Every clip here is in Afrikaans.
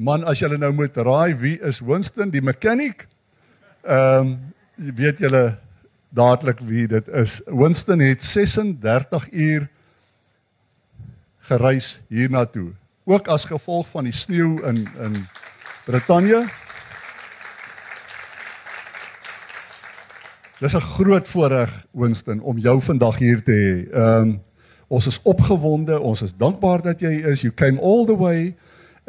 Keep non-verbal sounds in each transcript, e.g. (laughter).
man as julle nou moet raai wie is Winston die mechanic? Ehm um, weet julle dadelik wie dit is. Winston het 36 uur gereis hiernatoe. Ook as gevolg van die sneeu in in Brittanje. Dis 'n groot voorreg Winston om jou vandag hier te hê. Ehm um, ons is opgewonde, ons is dankbaar dat jy is. You came all the way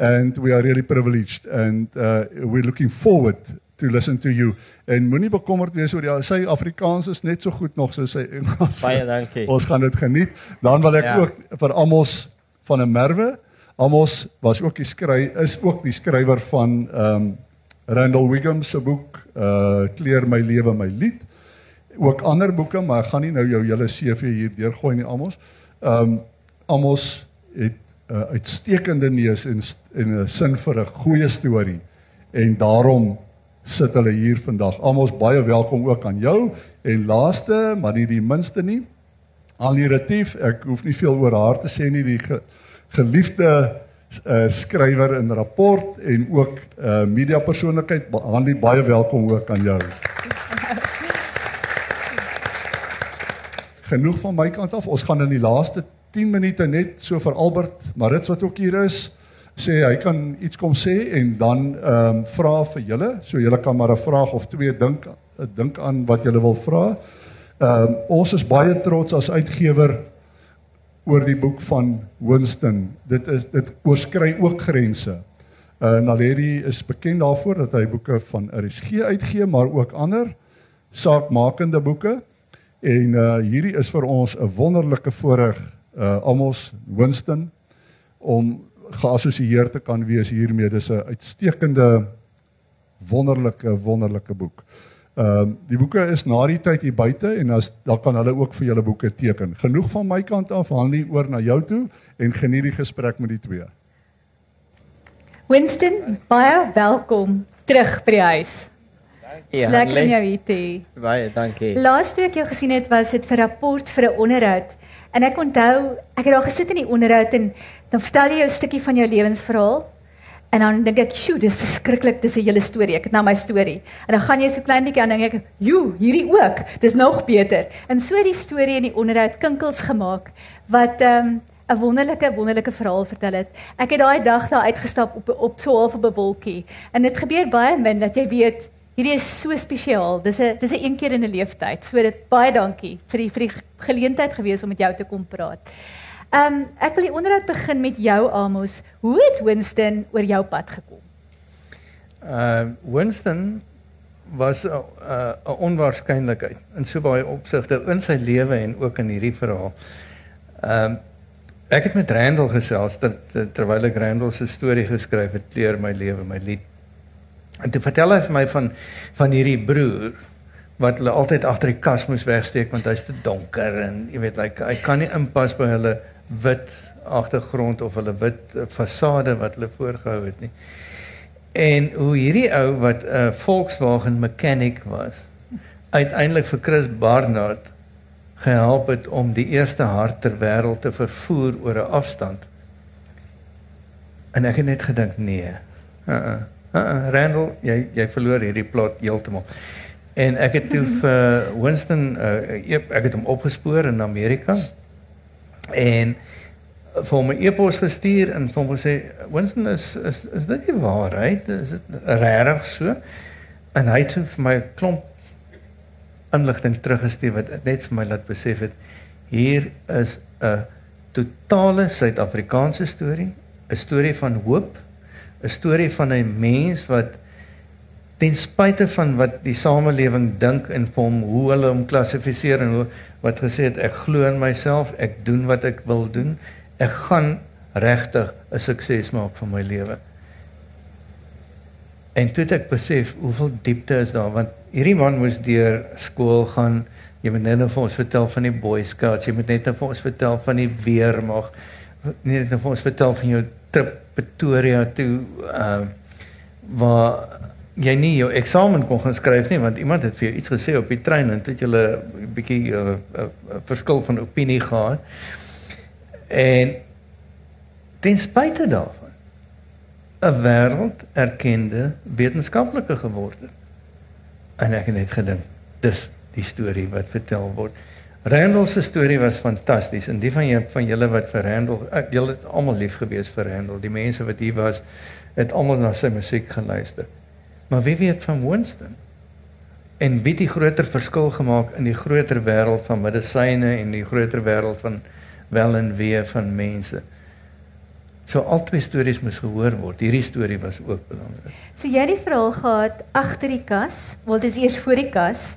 and we are really privileged and uh we're looking forward to listen to you. En moenie bekommerd wees oor jou sy Afrikaans is net so goed nog soos sy Engels. Baie dankie. Ons gaan dit geniet. Dan wil ek ja. ook vir Amos van 'n Merwe. Amos was ook die skry is ook die skrywer van ehm um, Randall Wiggum se boek uh Kleer my lewe my lied. Ook ander boeke, maar ek gaan nie nou jou hele CV hier deurgooi nie Amos. Ehm um, Amos het 'n uh, uitstekende neus en en 'n sin vir 'n goeie storie en daarom sit hulle hier vandag. Amos baie welkom ook aan jou en laaste, maar nie die minste nie. Annie Retief, ek hoef nie veel oor haar te sê nie, die ge, geliefde uh, skrywer in rapport en ook 'n uh, media persoonlikheid. Annie, baie welkom ook aan jou. (laughs) Genoeg van my kant af. Ons gaan in die laaste 10 minute net so vir Albert Marits wat ook hier is sê hy kan iets kom sê en dan ehm um, vra vir julle. So julle kan maar 'n vraag of twee dink dink aan wat julle wil vra. Ehm um, ons is baie trots as uitgewer oor die boek van Winston. Dit is dit oorskry ook grense. Uh Naledi is bekend daarvoor dat hy boeke van RSG uitgee, maar ook ander saakmakende boeke. En uh hierdie is vir ons 'n wonderlike voorreg uh almos Winston om geassosieer te kan wees hiermee. Dis 'n uitstekende wonderlike wonderlike boek. Ehm uh, die boeke is na die tyd hier buite en as dan kan hulle ook vir julle boeke teken. Genoeg van my kant af, Hanlie oor na jou toe en geniet die gesprek met die twee. Winston, baie welkom terug by die huis. Ja, Lekker om jou hier te hê. Baie dankie. Laaste week jou gesien het was dit vir rapport vir 'n onderhoud. En ek onthou, ek het daar gesit in die onderhoud en dan vertel jy 'n stukkie van jou lewensverhaal. En dan dink ek, "Sjoe, dis verskriklik, dis 'n hele storie. Ek het nou my storie." En dan gaan jy so klein bietjie aan dink ek, "Jo, hierdie ook. Dis nog beter." En so het die storie in die onderhoud kinkels gemaak wat ehm um, 'n wonderlike wonderlike verhaal vertel het. Ek het daai dag daar uitgestap op op so half op 'n wolkie. En dit gebeur baie min dat jy weet hierdie is so spesiaal. Dis 'n dis 'n een keer in 'n lewenstyd. So dit baie dankie vir die vir die geleentheid gewees om met jou te kom praat. Ehm um, ek wil die onderhoud begin met jou Amos. Hoe het Winston oor jou pad gekom? Uh Winston was 'n uh, 'n uh, onwaarskynlikheid in so baie opsigte in sy lewe en ook in hierdie verhaal. Ehm um, ek het met Randall gesels dat terwyl ek Randall se storie geskryf het, leer my lewe, my lied. En toe vertel hy vir my van van hierdie broer wat hulle altyd agter die kas moes wegsteek want hy's te donker en jy weet like, hy kan nie inpas by hulle wit agtergrond of hulle wit eh, fasade wat hulle voorgehou het nie. En hoe hierdie ou wat 'n uh, Volkswagen mechanic was, uiteindelik vir Chris Barnard gehelp het om die eerste hart ter wêreld te vervoer oor 'n afstand. En ek het net gedink nee. Uh uh. Uh Randall, jy jy verloor hierdie plot heeltemal. En ek het toe vir Winston uh, ek het hom opgespoor in Amerika en vir hom 'n e-pos gestuur en vir hom gesê Winston is is is dit die waarheid is dit regtig so en hy het vir my klomp inligting teruggestuur wat net vir my laat besef het hier is 'n totale Suid-Afrikaanse storie 'n storie van hoop 'n storie van 'n mens wat ten spyte van wat die samelewing dink en hom hoe hulle hom klassifiseer en hoe wat gesê het ek glo in myself, ek doen wat ek wil doen. Ek gaan regtig 'n sukses maak van my lewe. En toe het ek besef hoeveel diepte is daar want hierdie man moes deur skool gaan. Jy moet net nou vir ons vertel van die Boy Scouts, jy moet net nou vir ons vertel van die weermag. Net nou vir ons vertel van jou trip Pretoria toe uh waar jy nie jou eksamen kon gaan skryf nie want iemand het vir jou iets gesê op die trein en dit het julle 'n bietjie 'n uh, uh, verskil van opinie gehad. En ten spyte daarvan 'n wêreld erkende wetenskaplike geword het. En ek het net gedink, dis die storie wat vertel word. Randall se storie was fantasties en die van julle van julle wat vir Randall, ek julle het almal lief gewees vir Randall. Die mense wat hier was, het almal na sy musiek geluister. Maar wie weet van Winston? En wie die groter verskil gemaak in die groter wêreld van medisyne en die groter wêreld van wel en wee van mense? So al twee stories moes gehoor word. Hierdie storie was ook belangrik. So jy het die verhaal gehad agter die kas, wel dis eers voor die kas.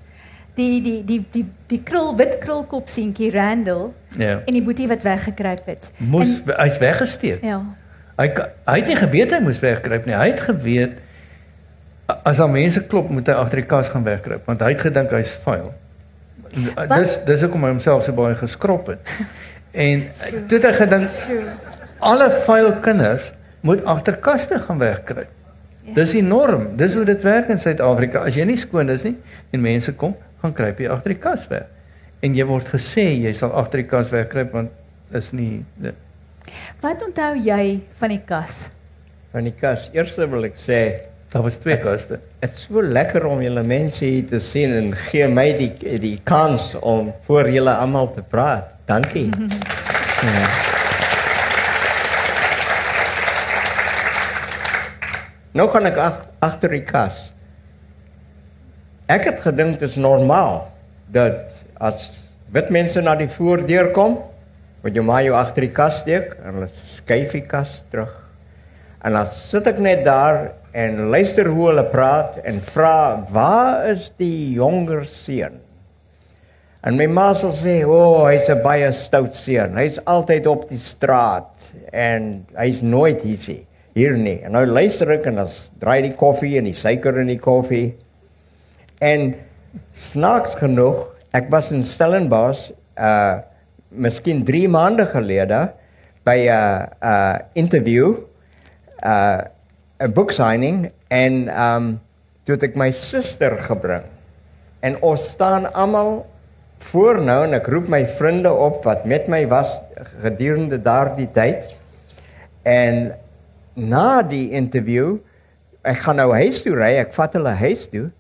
Die die die die die krul wit krulkop seentjie Randall Ja. en die boetie wat weggekruip het. Moes hy's weggesteek. Ja. Hy hy het nie geweet hy moes wegkruip nie. Hy het geweet as al mense klop, moet hy agter die kas gaan wegkruip want hy het gedink hy's vuil. Wat? Dis dis hoekom hy homself so baie geskrop het. En toe het hy gedink alle vuil kinders moet agter kaste gaan wegkruip. Dis die norm. Dis hoe dit werk in Suid-Afrika. As jy nie skoon is nie en mense kom, gaan kruip jy agter die kas weg. En jy word gesê jy sal agter die kas wegkruip want is nie dit. Wat onthou jy van die kas? Van die kas. Eerste wil ek sê, Daar was twee kaste. dit is so lekker om julle mense hier te sien en gee my die die kans om voor julle almal te praat. Dankie. (laughs) ja. Nou gaan ek ag, agter die kas. Ek het gedink dit is normaal dat as wit mense na die voordeur kom, moet jy maar jou agter die kas steek en hulle skuif die kas terug. En dan sit ek net daar en luister hoe hulle praat en vra, "Waar is die jonger seun?" En my ma sal sê, "O, oh, hy's 'n baie stout seun. Hy's altyd op die straat en hy's nooit hier nie, hier nie." En nou luister ek en dan draai die koffie en die suiker in die koffie. En snaaks genoeg, ek was in Stellenbosch uh miskien 3 maande gelede by 'n uh, uh, interview uh 'n book signing en um toe het ek my suster gebring. En ons staan almal voor nou en ek roep my vriende op wat met my was gedurende daardie tyd. En na die interview, ek gaan nou huis toe ry, ek vat hulle huis toe.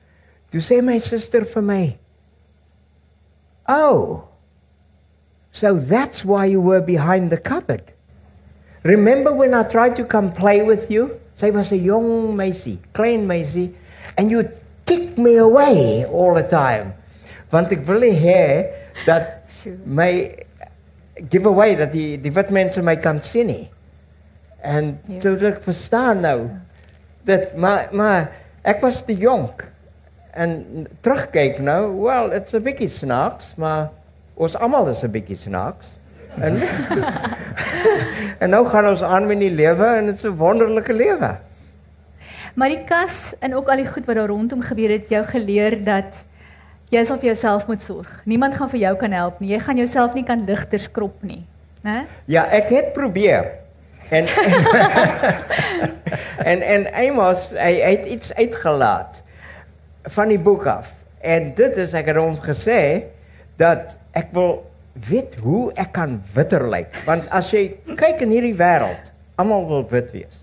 Toe sê my suster vir my, "Oh, so that's why you were behind the cupboard." Remember when I tried to come play with you? Sy was 'n jong meisie, klein meisie, and you kicked me away all the time. Want ek wil nie hê dat my give away dat die die wit mense my kan sien nie. En so dat ek verstaan nou dat maar maar ek was te jonk. En terugkyk nou, well, it's a bietjie snaaks, maar ons almal is 'n bietjie snaaks. En (laughs) en nou gaan ons aan met die lewe en dit is 'n wonderlike lewe. Maar die kas en ook al die goed wat daar rondom gebeur het jou geleer dat jy sal vir jouself moet sorg. Niemand gaan vir jou kan help nie. Jy gaan jouself nie kan ligter skrop nie, né? Ja, ek het probeer. En (laughs) en en Amos, hy, hy het iets uitgelaat van die boek af. En dit is ek het hom gesê dat ek wil weet hoe ek kan witter lyk. Want as jy kyk in hierdie wêreld, almal wil wit wees.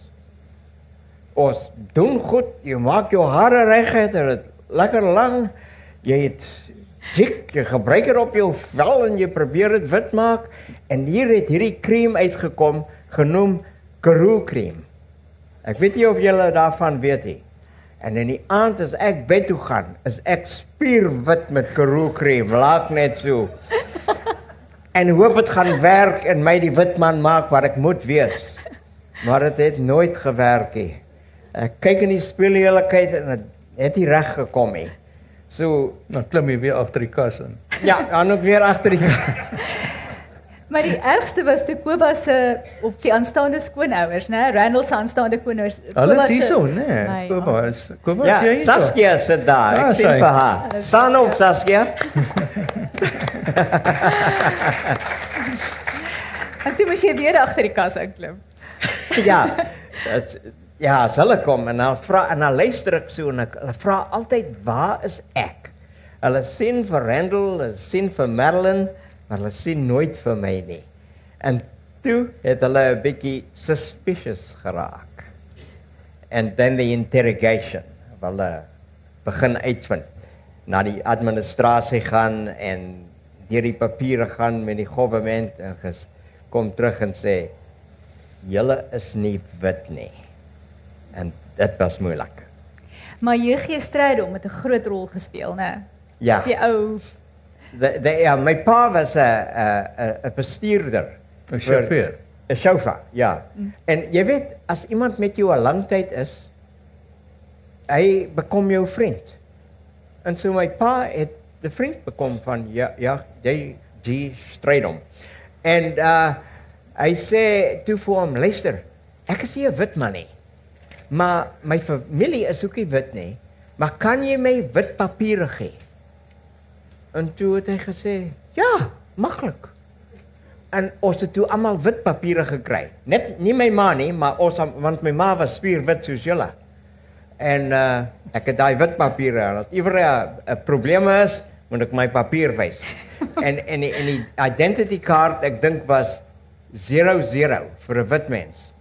Ons doen goed, jy maak jou hare reg dit lekker lang. Jy het dik, jy gebruik dit op jou vel en jy probeer dit wit maak en hier het hierdie krem uitgekom genoem Karoo krem. Ek weet nie of julle daarvan weet nie. En in die aand as ek bed toe gaan, is ek spierwit met Karoo krem, laat net so. (laughs) En hoop dit gaan werk en my die wit man maak wat ek moet wees. Maar dit het nooit gewerk nie. Ek kyk in die spieël die hele tyd en dit het nie reg gekom nie. So Dan klim jy weer agter die kas in. ja, dan ook weer agter die (laughs) (laughs) Maar die ergste was toe Kobus se op die aanstaande skoonouers, né? Randall se aanstaande is se- hierso, né? Koba God. is Koba Ja, hierso? Saskia sit daar. Ja, Ek sien sy. vir haar. Staan op Saskia. (laughs) En toe moes jy weer agter die kas inklim. (laughs) ja. Dit ja, as hulle kom en dan vra en dan luister ek so en ek hulle vra altyd waar is ek? Hulle sien vir Randall, hulle sien vir Madeline, maar hulle sien nooit vir my nie. En toe het hulle 'n bietjie suspicious geraak. and then the interrogation. Hulle begin uitvind. Na die administrasie gaan en deur die papiere gaan met die government en ges, kom terug en sê julle is nie wit nie. En dit was moeilik. Maar J.G. Strydom het 'n groot rol gespeel, né? Ja. Die ou De, de, ja, my pa was 'n 'n bestuurder. 'n Chauffeur. 'n Chauffeur, ja. Mm. En jy weet as iemand met jou 'n lang tyd is, hy bekom jou vriend. En so my pa het 'n vriend bekom van ja ja, jy G Strydom. En uh hy sê toe vir hom, luister, ek is nie 'n wit man nie. Maar my familie is ook nie wit nie. Maar kan jy my wit papiere gee? En toe het hy gesê, "Ja, maklik." En ons het toe almal wit papiere gekry. Net nie my ma nie, maar ons want my ma was spierwit soos julle. En uh ek het daai wit papiere en as iewers 'n probleem is, moet ek my papier wys. en (laughs) en en die identity card ek dink was 00 vir 'n wit mens.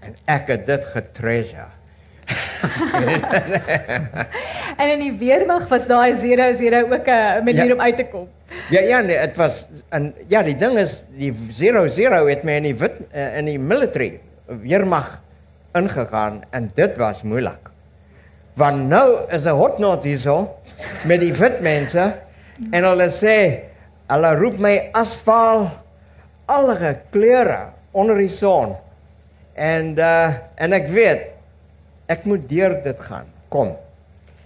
En ek het dit getreasure. (laughs) en in die weermag was daai 00 ook 'n manier Ja. om uit te kom. Ja ja, nee, dit was en ja, die ding is die 00 het my in die wit uh, in die military weermag ingegaan en dit was moeilik. Want nou is 'n hotnot hierso met die wit mense en hulle sê hulle roep my asfal alle kleure onder die son. En uh en ek weet ek moet deur dit gaan. Kom.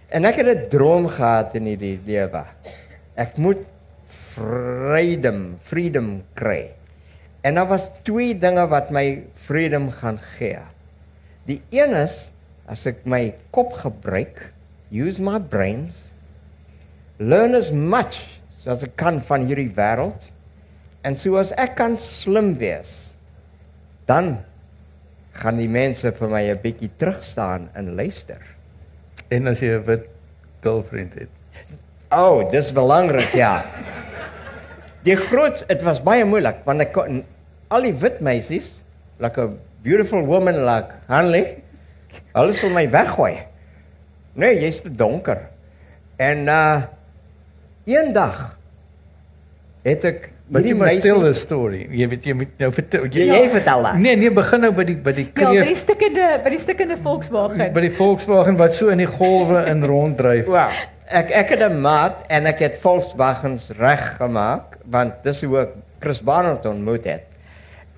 En ek het 'n droom gehad in hierdie lewe. Ek moet freedom, freedom kry. En daar was twee dinge wat my freedom gaan gee. Die een is as ek my kop gebruik, use my brains, learn as much as ek kan van hierdie wêreld. En so as ek kan slim wees, dan gaan die mense vir my 'n bietjie terugstaan en luister. En as jy 'n wit girlfriend het. O, oh, dis belangrik, ja. Die groot, dit was baie moeilik want ek kon al die wit meisies, like a beautiful woman like Hanley, hulle sou my weggooi. Nee, jy's te donker. En uh eendag het ek you must tell meisie the story. Jy weet jy moet nou vertel. jy, jy vertel dat. Nee, nee, begin nou by die by die Ja, by die kreef stukkende by die stukkende Volkswagen. by die Volkswagen wat so in die golwe in ronddryf. (laughs) Wel, ek ek het 'n maat en ek het Volkswagens reg gemaak want dis hoe ek Chris Barnard ontmoet het.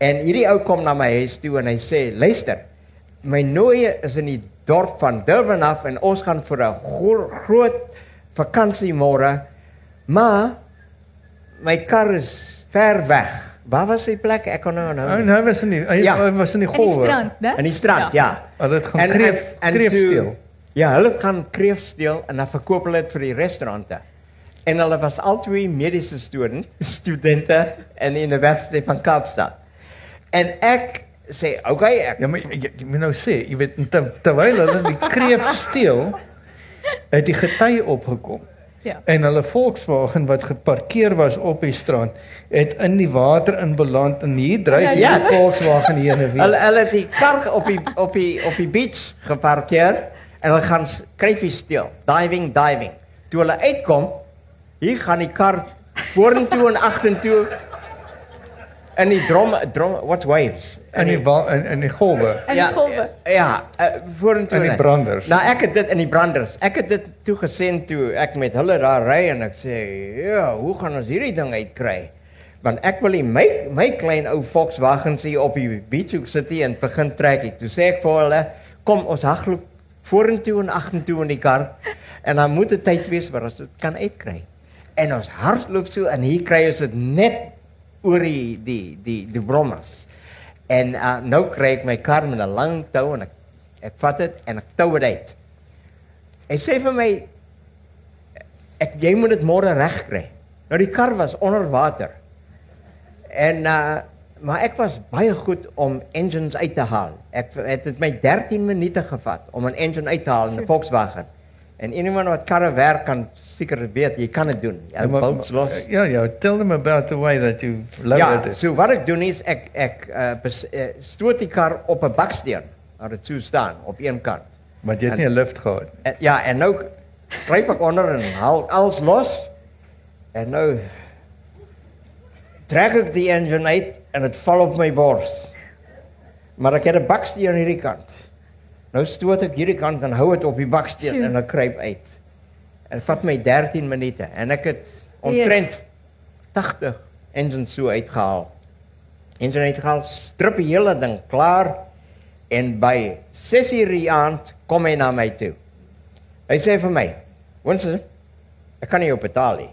En hierdie ou kom na my huis toe en hy sê: "Luister, my nooie is in die dorp van Durban af en ons gaan vir 'n gro groot vakansie môre. Maar my kar is ver weg. Waar was die plek? Ek kon nou Oh, onthou. nie. nou was in die hy Ja. hy was in die In die golwe. strand, né? In die strand, ja. Hulle het gaan En- kreef en- en kreef toe- steel. Ja, hulle gaan kreef steel en dan verkoop hulle dit vir die restaurante. En hulle was albei mediese student, (laughs) studente in die Universiteit van Kaapstad. En ek sê, "Oké, okay, ek Ja, maar jy, jy moet nou sê, jy weet ter, terwyl hulle die kreef steel, het die gety opgekom. Ja. En hulle Volkswagen wat geparkeer was op die strand, het in die water inbeland en hier dryf Ja, die ja. Volkswagen heen en hulle weer. hulle het die kar op die op die op die beach geparkeer en hulle gaan s- kreefies steel, diving, diving. Toe hulle uitkom, hier gaan die kar vorentoe en agtertoe in die drom drom what's waves? In die in, in die golwe. In die golwe. Ja, uh, vorentoe. In die net. branders. Nou ek het dit in die branders. Ek het dit toe gesien toe ek met hulle daar ry en ek sê, "Ja, hoe gaan ons hierdie ding uitkry?" Want ek wil nie my my klein ou Volkswagen sien op die beach hoek sit hier en begin trek ek. Toe sê ek vir hulle, "Kom, ons hagloop vorentoe en agtertoe in die kar en dan moet dit tyd wees waar ons dit kan uitkry." En ons hardloop so en hier kry ons dit net oor die die die die brommers. En uh, nou kry ek my kar met 'n lang tou en ek ek vat dit en ek tou dit uit. Hy sê vir my ek jy moet dit môre regkry. Nou die kar was onder water. En uh maar ek was baie goed om engines uit te haal. Ek het dit my 13 minute gevat om 'n engine uit te haal in 'n Volkswagen. En iemand wat karre werk kan seker weet jy kan dit doen. Jy maar- bolts los. Ja, ja, tell them about the way that you Ja, loaded it. so wat ek doen is ek ek uh, bes, uh stoot die kar op 'n baksteen Maar dit sou staan op een kant. Want jy het nie 'n lift gehad. En, ja, en nou gryp ek onder en haal alles los. En nou trek ek die engine uit en dit val op my bors. Maar ek het 'n baksteen aan hierdie kant. Nou stoot ek hierdie kant en hou dit op die baksteen Sjoe. en ek kruip uit. En dit vat my 13 minute en ek het omtrent 80 engines so uitgehaal. Engine uitgehaal, strip die hele ding klaar en by 6:00 die aand kom hy na my toe. Hy sê vir my: "Winston, ek kan nie jou betaal nie."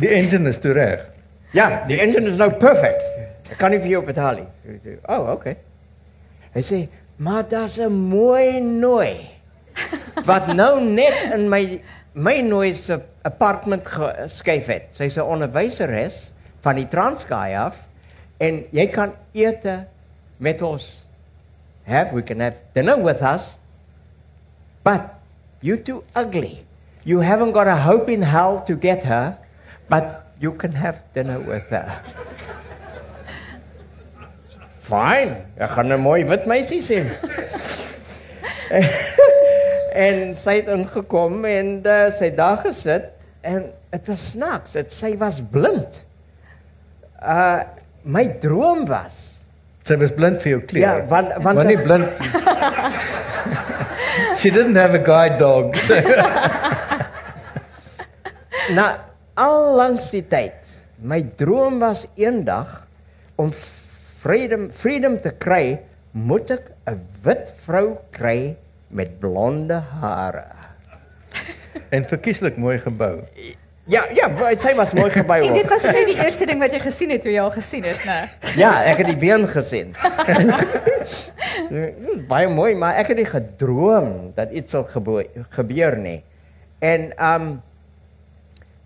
Die engine is toe reg. Ja, die engine is nou perfect. Ek kan nie vir jou betaal nie. Sê, "Oh, okay." Hy sê, "Maar daar's 'n mooi nooi wat nou net in my my nooi se apartment geskuif het. Sy's 'n onderwyseres van die Transkei af en jy kan ete met ons have we can have dinner with us but you too ugly you haven't got a hope in hell to get her but you can have dinner with her fine ek gaan 'n mooi wit meisie sien (laughs) en sy het ingekom en uh, sy het daar gesit en dit was snaaks dit sy was blind uh my droom was Sy was blind vir jou kleur. Ja, want- want- maar nie blind. (laughs) She didn't have a guide dog. Na al langs die tyd, my droom was eendag om freedom freedom te kry, moet ek 'n wit vrou kry met blonde hare. en verkieslik mooi gebou. Ja, ja, maar sy was mooi gebou. En dit ook. was nou die eerste ding wat jy gesien het toe jy haar gesien het, né? Ja, ek het die been gesien. (laughs) Baie mooi, maar ek het nie gedroom dat iets sal gebo- gebeur nie. En um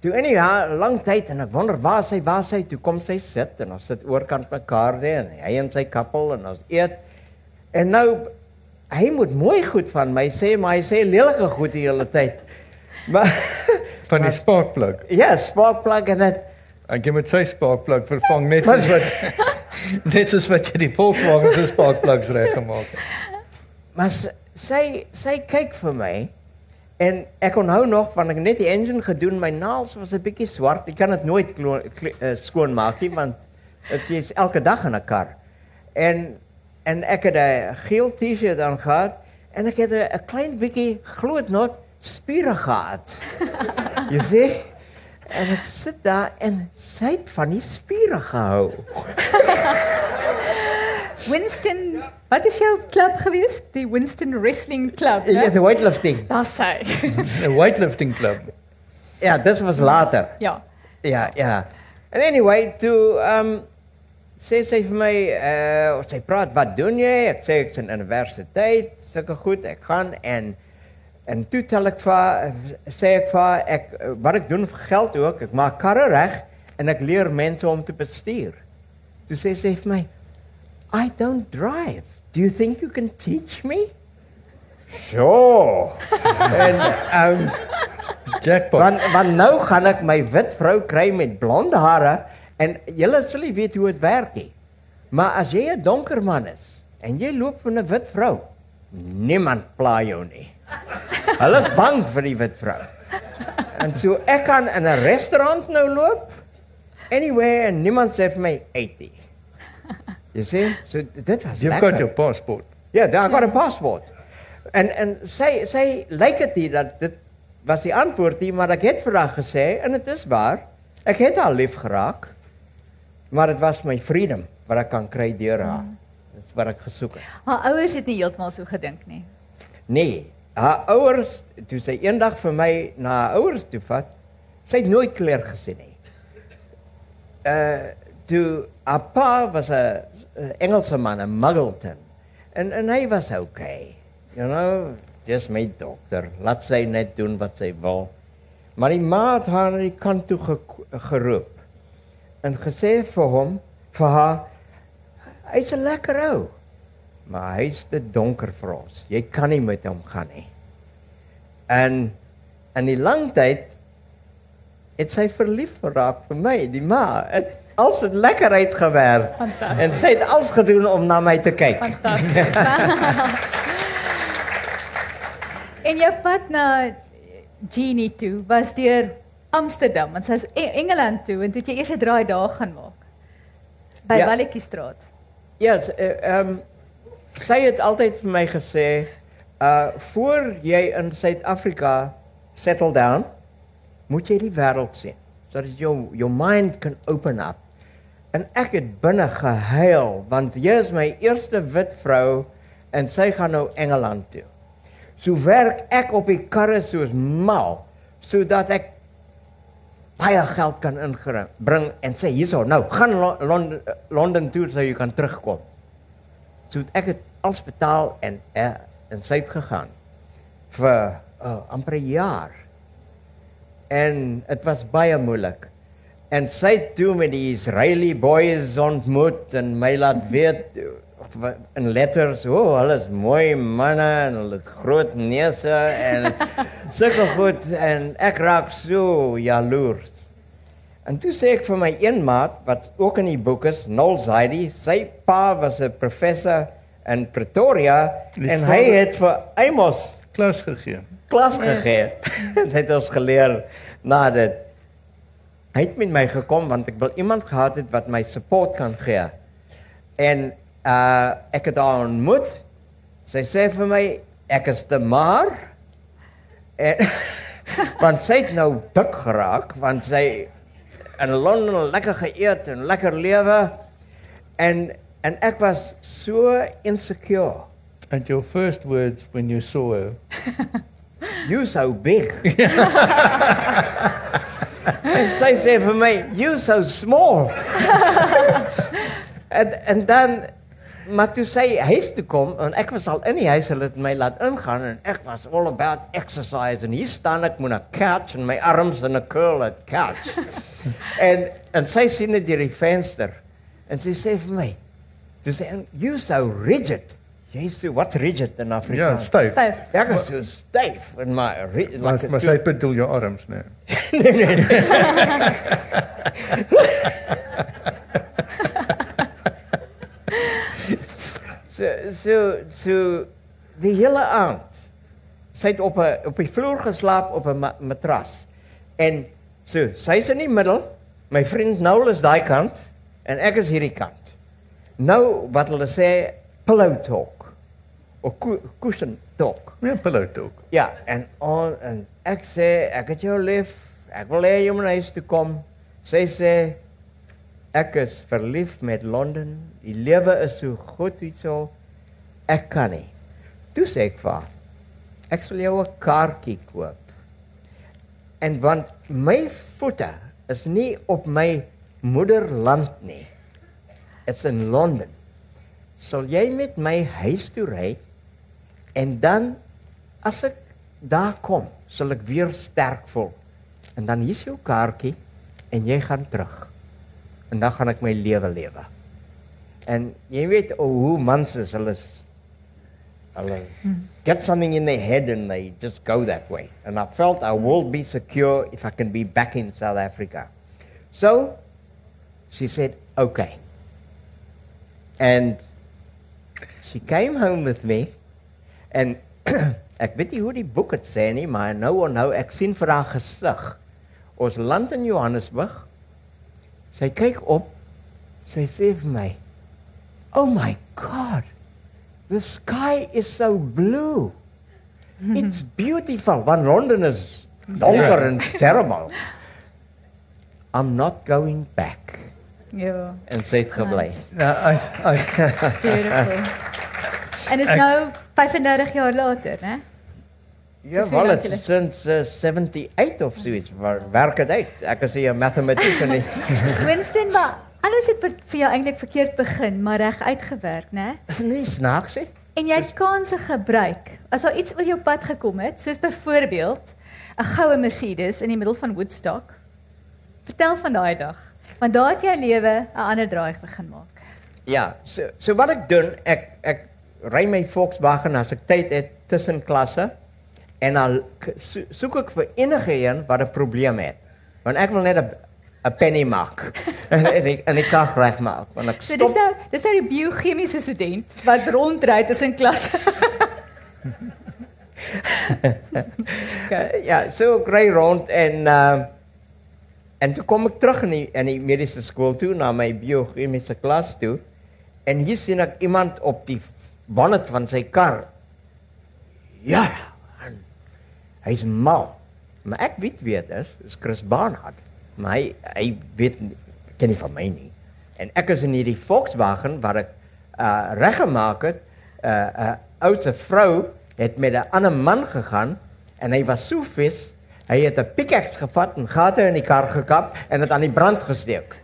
toe in ja, lang tyd en ek wonder waar sy waar sy toe kom sy sit en ons sit oorkant mekaar daar en hy en sy kappel en ons eet. En nou hy moet mooi goed van my sê, maar hy sê lelike goed die hele tyd. (laughs) Maar Van die (laughs) sparkplug. ja, sparkplug en dit Ek het met sy sparkplug vervang net soos wat (laughs) net soos wat jy die Volkswagen se sparkplugs reggemaak het. Maar sy, sy kyk vir my en ek onthou nog van ek net die engine gedoen, my naels was 'n bietjie swart. Ek kan dit nooit klo- kle- eh, skoon maak nie want dit is elke dag in 'n kar. En en ek het 'n geel T-shirt aan gehad en ek het 'n 'n klein bietjie glo dit nog spiere gehad. (laughs) Jy sien? En ek sit daar en sy het van die spiere gehou. (laughs) Winston, wat is jou klub gewees? Die Winston Wrestling Club, Ja, né? die weightlifting. Daar's sy. (laughs) 'n Weightlifting club. Ja, dit was later. ja. Ja, ja. And anyway, toe ehm um, sê sy vir my, uh sy praat, "Wat doen jy?" Ek sê ek's in universiteit, sulke goed. Ek gaan en en toe tel ek vir haar- sê ek vir ek eh, wat ek doen vir geld ook, ek maak karre reg en ek leer mense om te bestuur. Toe sê sy vir my, I don't drive. Do you think you can teach me? Sure. (laughs) en um jackpot. Want want nou gaan ek my wit vrou kry met blond hare en julle sal nie weet hoe dit werk nie. Maar as jy 'n donker man is en jy loop van 'n wit vrou, niemand pla jou nie. (laughs) Hulle is bang vir die wit vrou. En so ek kan in 'n restaurant nou loop anywhere en niemand sê vir my 80. You see? So dit was You've lekker. got your passport. Ja, yeah, I got a passport. En en sy sy lyk dit nie dat dit was die antwoord nie, maar ek het vir haar gesê en dit is waar. Ek het haar lief geraak. Maar dit was my freedom wat ek kan kry deur haar. Mm. Dis wat ek gesoek het. Haar ouers het nie heeltemal so gedink nie. Nee, haar ouers toe sy eendag vir my na haar ouers toe vat, sy het nooit kleur gesien nie. Uh toe haar pa was 'n Engelse man, 'n Muggleton. En en hy was okay. You know, dis my dokter. Laat sy net doen wat sy wil. Maar die ma het haar die kant toe ge geroep en gesê vir hom, vir haar, hy's 'n lekker ou. Maar hy's te donker vir ons. Jy kan nie met hom gaan. En die lang tyd het sy verlief geraak vir my, die ma. Als het lekker uitgewerkt. Fantastisch. En zij het alles gedaan om naar mij te kijken. Fantasties. (laughs) en jou pad na Genie toe was deur Amsterdam, want sy's E- Engeland toe en toe het jy eers 'n draai daar gaan maak. By Ja. ja. Walletjiestraat. Ja, s- eh, ehm zij het altijd voor mij gezegd, uh, voor jij in Zuid-Afrika settle down, moet je die wereld zien. Zodat jou, your mind can open up. En ik het binnen gehuil, want hier is mijn eerste wit vrouw en zij gaat nou Engeland toe. Zo werk ik op die karre soos mal, zodat ik baie geld kan inbring en sê hierso, nou gaan Lo Londen Londen toe sodat jy kan terugkom. So ek het alles betaal en uh, en sy het gegaan vir uh, amper 'n jaar. En dit was baie moeilik. En sy het toe met die Israeli boys ontmoet en my laat weet in letters, o, oh, hulle is mooi manne en hulle het groot neuse en (laughs) sulke goed en ek raak so jaloers. En toe sê ek vir my een maat wat ook in die boek is, Noel Zaidi, sy pa was 'n professor in Pretoria Die en hy het vir Amos Klas gegee. klas gegee. (laughs) Dit het ons geleer na dit. Hy het met my gekom want ek wil iemand gehad het wat my support kan gee. En uh ek het haar ontmoet. Sy sê vir my ek is te maar. En (laughs) want sy het nou dik geraak want sy in Londen lekker geëet en lekker lewe en en ek was so insecure. And your first words when you saw her. (laughs) You so big. (laughs) en sy sê vir my, you so small. (laughs) en en dan maar toe sy huis toe kom en ek was al in die huis, hulle het my laat ingaan en ek was all about exercise en hier staan ek met 'n couch en my arms in 'n curl at couch. (laughs) en en sy sien dit deur die venster en sy sê vir my, toe sê you so rigid. Jy so wat rigid in Ja, Afrikaans? styf. Styf. Ek is so styf in my ri- Maar like maar so- sy bedoel jou arms, nee. (laughs) (laughs) so so so die hele aand. Sy het op 'n op die vloer geslaap op 'n ma matras. En so, sy's in die middel. My vriend Noel is daai kant en ek is hierdie kant. Nou wat hulle sê pillow talk cu- cushion talk. Ja, pillow talk. Ja, en on en ek sê ek het jou lief. Ek wil hê jy moet huis toe kom. Sy sê ek is verlief met Londen. Die lewe is so goed hierso. Ek kan nie. Toe sê ek vir haar, ek sal jou 'n kaartjie koop. En want my voete is nie op my moederland nie. Dit's in Londen. Sal jy met my huis toe ry en dan as ek daar kom, sal ek weer sterk voel. En dan hier's jou kaartjie en jy gaan terug. En dan gaan ek my lewe lewe. En jy weet oh, hoe mans is, hulle is hulle get something in their head and they just go that way. And I felt I will be secure if I can be back in South Africa. So she said, "Okay." And she came home with me en (clears throat) ek weet nie hoe die boek dit sê nie, maar nou onthou ek sien vir haar gesig. Ons land in Johannesburg. Sy kyk op. Sy sê vir my, "Oh my God. The sky is so blue. It's beautiful. Want London is donker and terrible. I'm not going back." Ja, En sy het gebly. Ja, I I (laughs) beautiful. En is nou 35 jaar later, né? Ja, wel, is sinds uh, 78 of zoiets. Waar werk het uit? Ek is 'n mathematician nie. (laughs) Winston, maar alles het vir jou eintlik verkeerd begin, maar reg uitgewerk, né? Is nie snaaks nie. En jy het kansse gebruik. As daar iets oor jou pad gekom het, soos byvoorbeeld 'n goue Mercedes in die middel van Woodstock. Vertel van daai dag, want daar het jou lewe 'n ander draai begin maak. Ja, so so wat ek doen, ek ek ry my Volkswagen as ek tyd het tussen klasse en dan so, soek ek vir enige een wat 'n probleem het. Want ek wil net 'n 'n penny maak en (laughs) en ek en ek kan regmaak want ek So dis stop nou dis nou die biochemiese student wat rondry tussen klasse. okay. (laughs) ja, so ek ry rond en uh en toe kom ek terug in die in die mediese skool toe na my biochemiese klas toe en hier sien ek iemand op die bonnet van sy kar. Ja, en hy's mal. Maar ek weet wie dit is, dis Chris Barnard. Maar hy hy weet ken nie van my nie. En ek is in hierdie Volkswagen waar ek uh reggemaak het. uh, 'n uh, oudse vrou het met 'n ander man gegaan en hy was so vis, hy het 'n pickaxe gevat en gate in die kar gekap en dit aan die brand gesteek.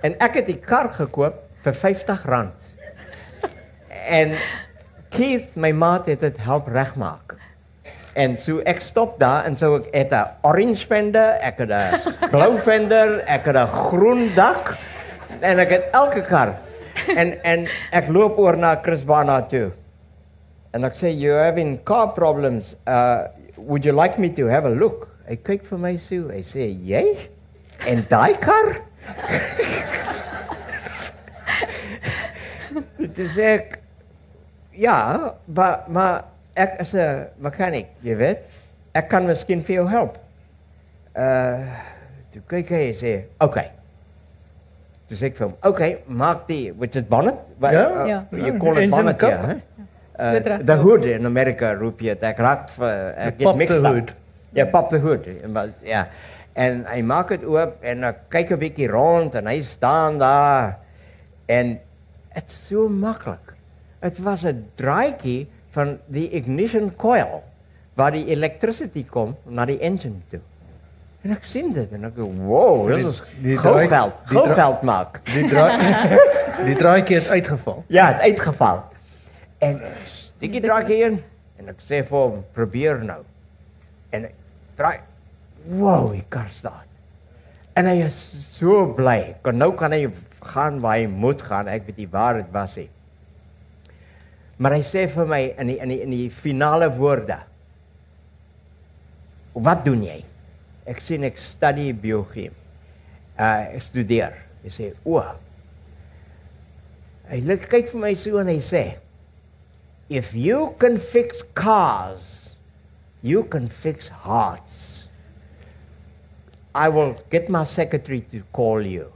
En ek het die kar gekoop vir R50. En Keith, my maat, het dit help regmaak. En so ek stop daar en so ek het 'n orange fender, ek het 'n (laughs) blou fender, ek het 'n groen dak en ek het elke kar. En en ek loop oor na Chris Barnard toe. En ek sê you're having car problems. Uh would you like me to have a look? Hy kyk vir my so. Hy sê jy en daai kar? (laughs) Dis ek ja, maar maar ek is 'n mechanic, jy weet. Ek kan miskien vir jou help. Uh toe kyk hy en sê, "Oké." Okay. Toe sê ek vir hom, "Oké, okay, maak die which is bonnet." Wat, Ja. uh, Ja. You call it Engine bonnet, cup, ja. hè? hè? Dit Uh, reg. the hood in America roep jy dit. Ek raak vir ek pop het mixed the up. hood. Ja, pop the hood. En was- Ja. En hy maak dit oop en ek kyk 'n bietjie rond en hy staan daar en dit's so maklik. Dit was 'n draaitjie van die ignition coil waar die electricity kom na die engine toe. En ek sien dit en ek go, "Wow, dis Die- is die gou draai- geld, die gou dra- geld maak." Die draai (laughs) die draaitjie het uitgeval. Ja, het uitgeval. En stik die draai in en ek sê vir hom, probeer nou. En hy draai. Wow, die kar staan. En hy is so bly. Kan nou kan hy gaan waar hy moet gaan. Ek weet nie waar dit was nie. Maar hy sê vir my in die in die in die finale woorde. Wat doen jy? Ek sê ek studie biologie. Uh ek studeer. Hy sê, "O, Hy lyk kyk vir my so en hy sê, "If you can fix cars, you can fix hearts. I will get my secretary to call you."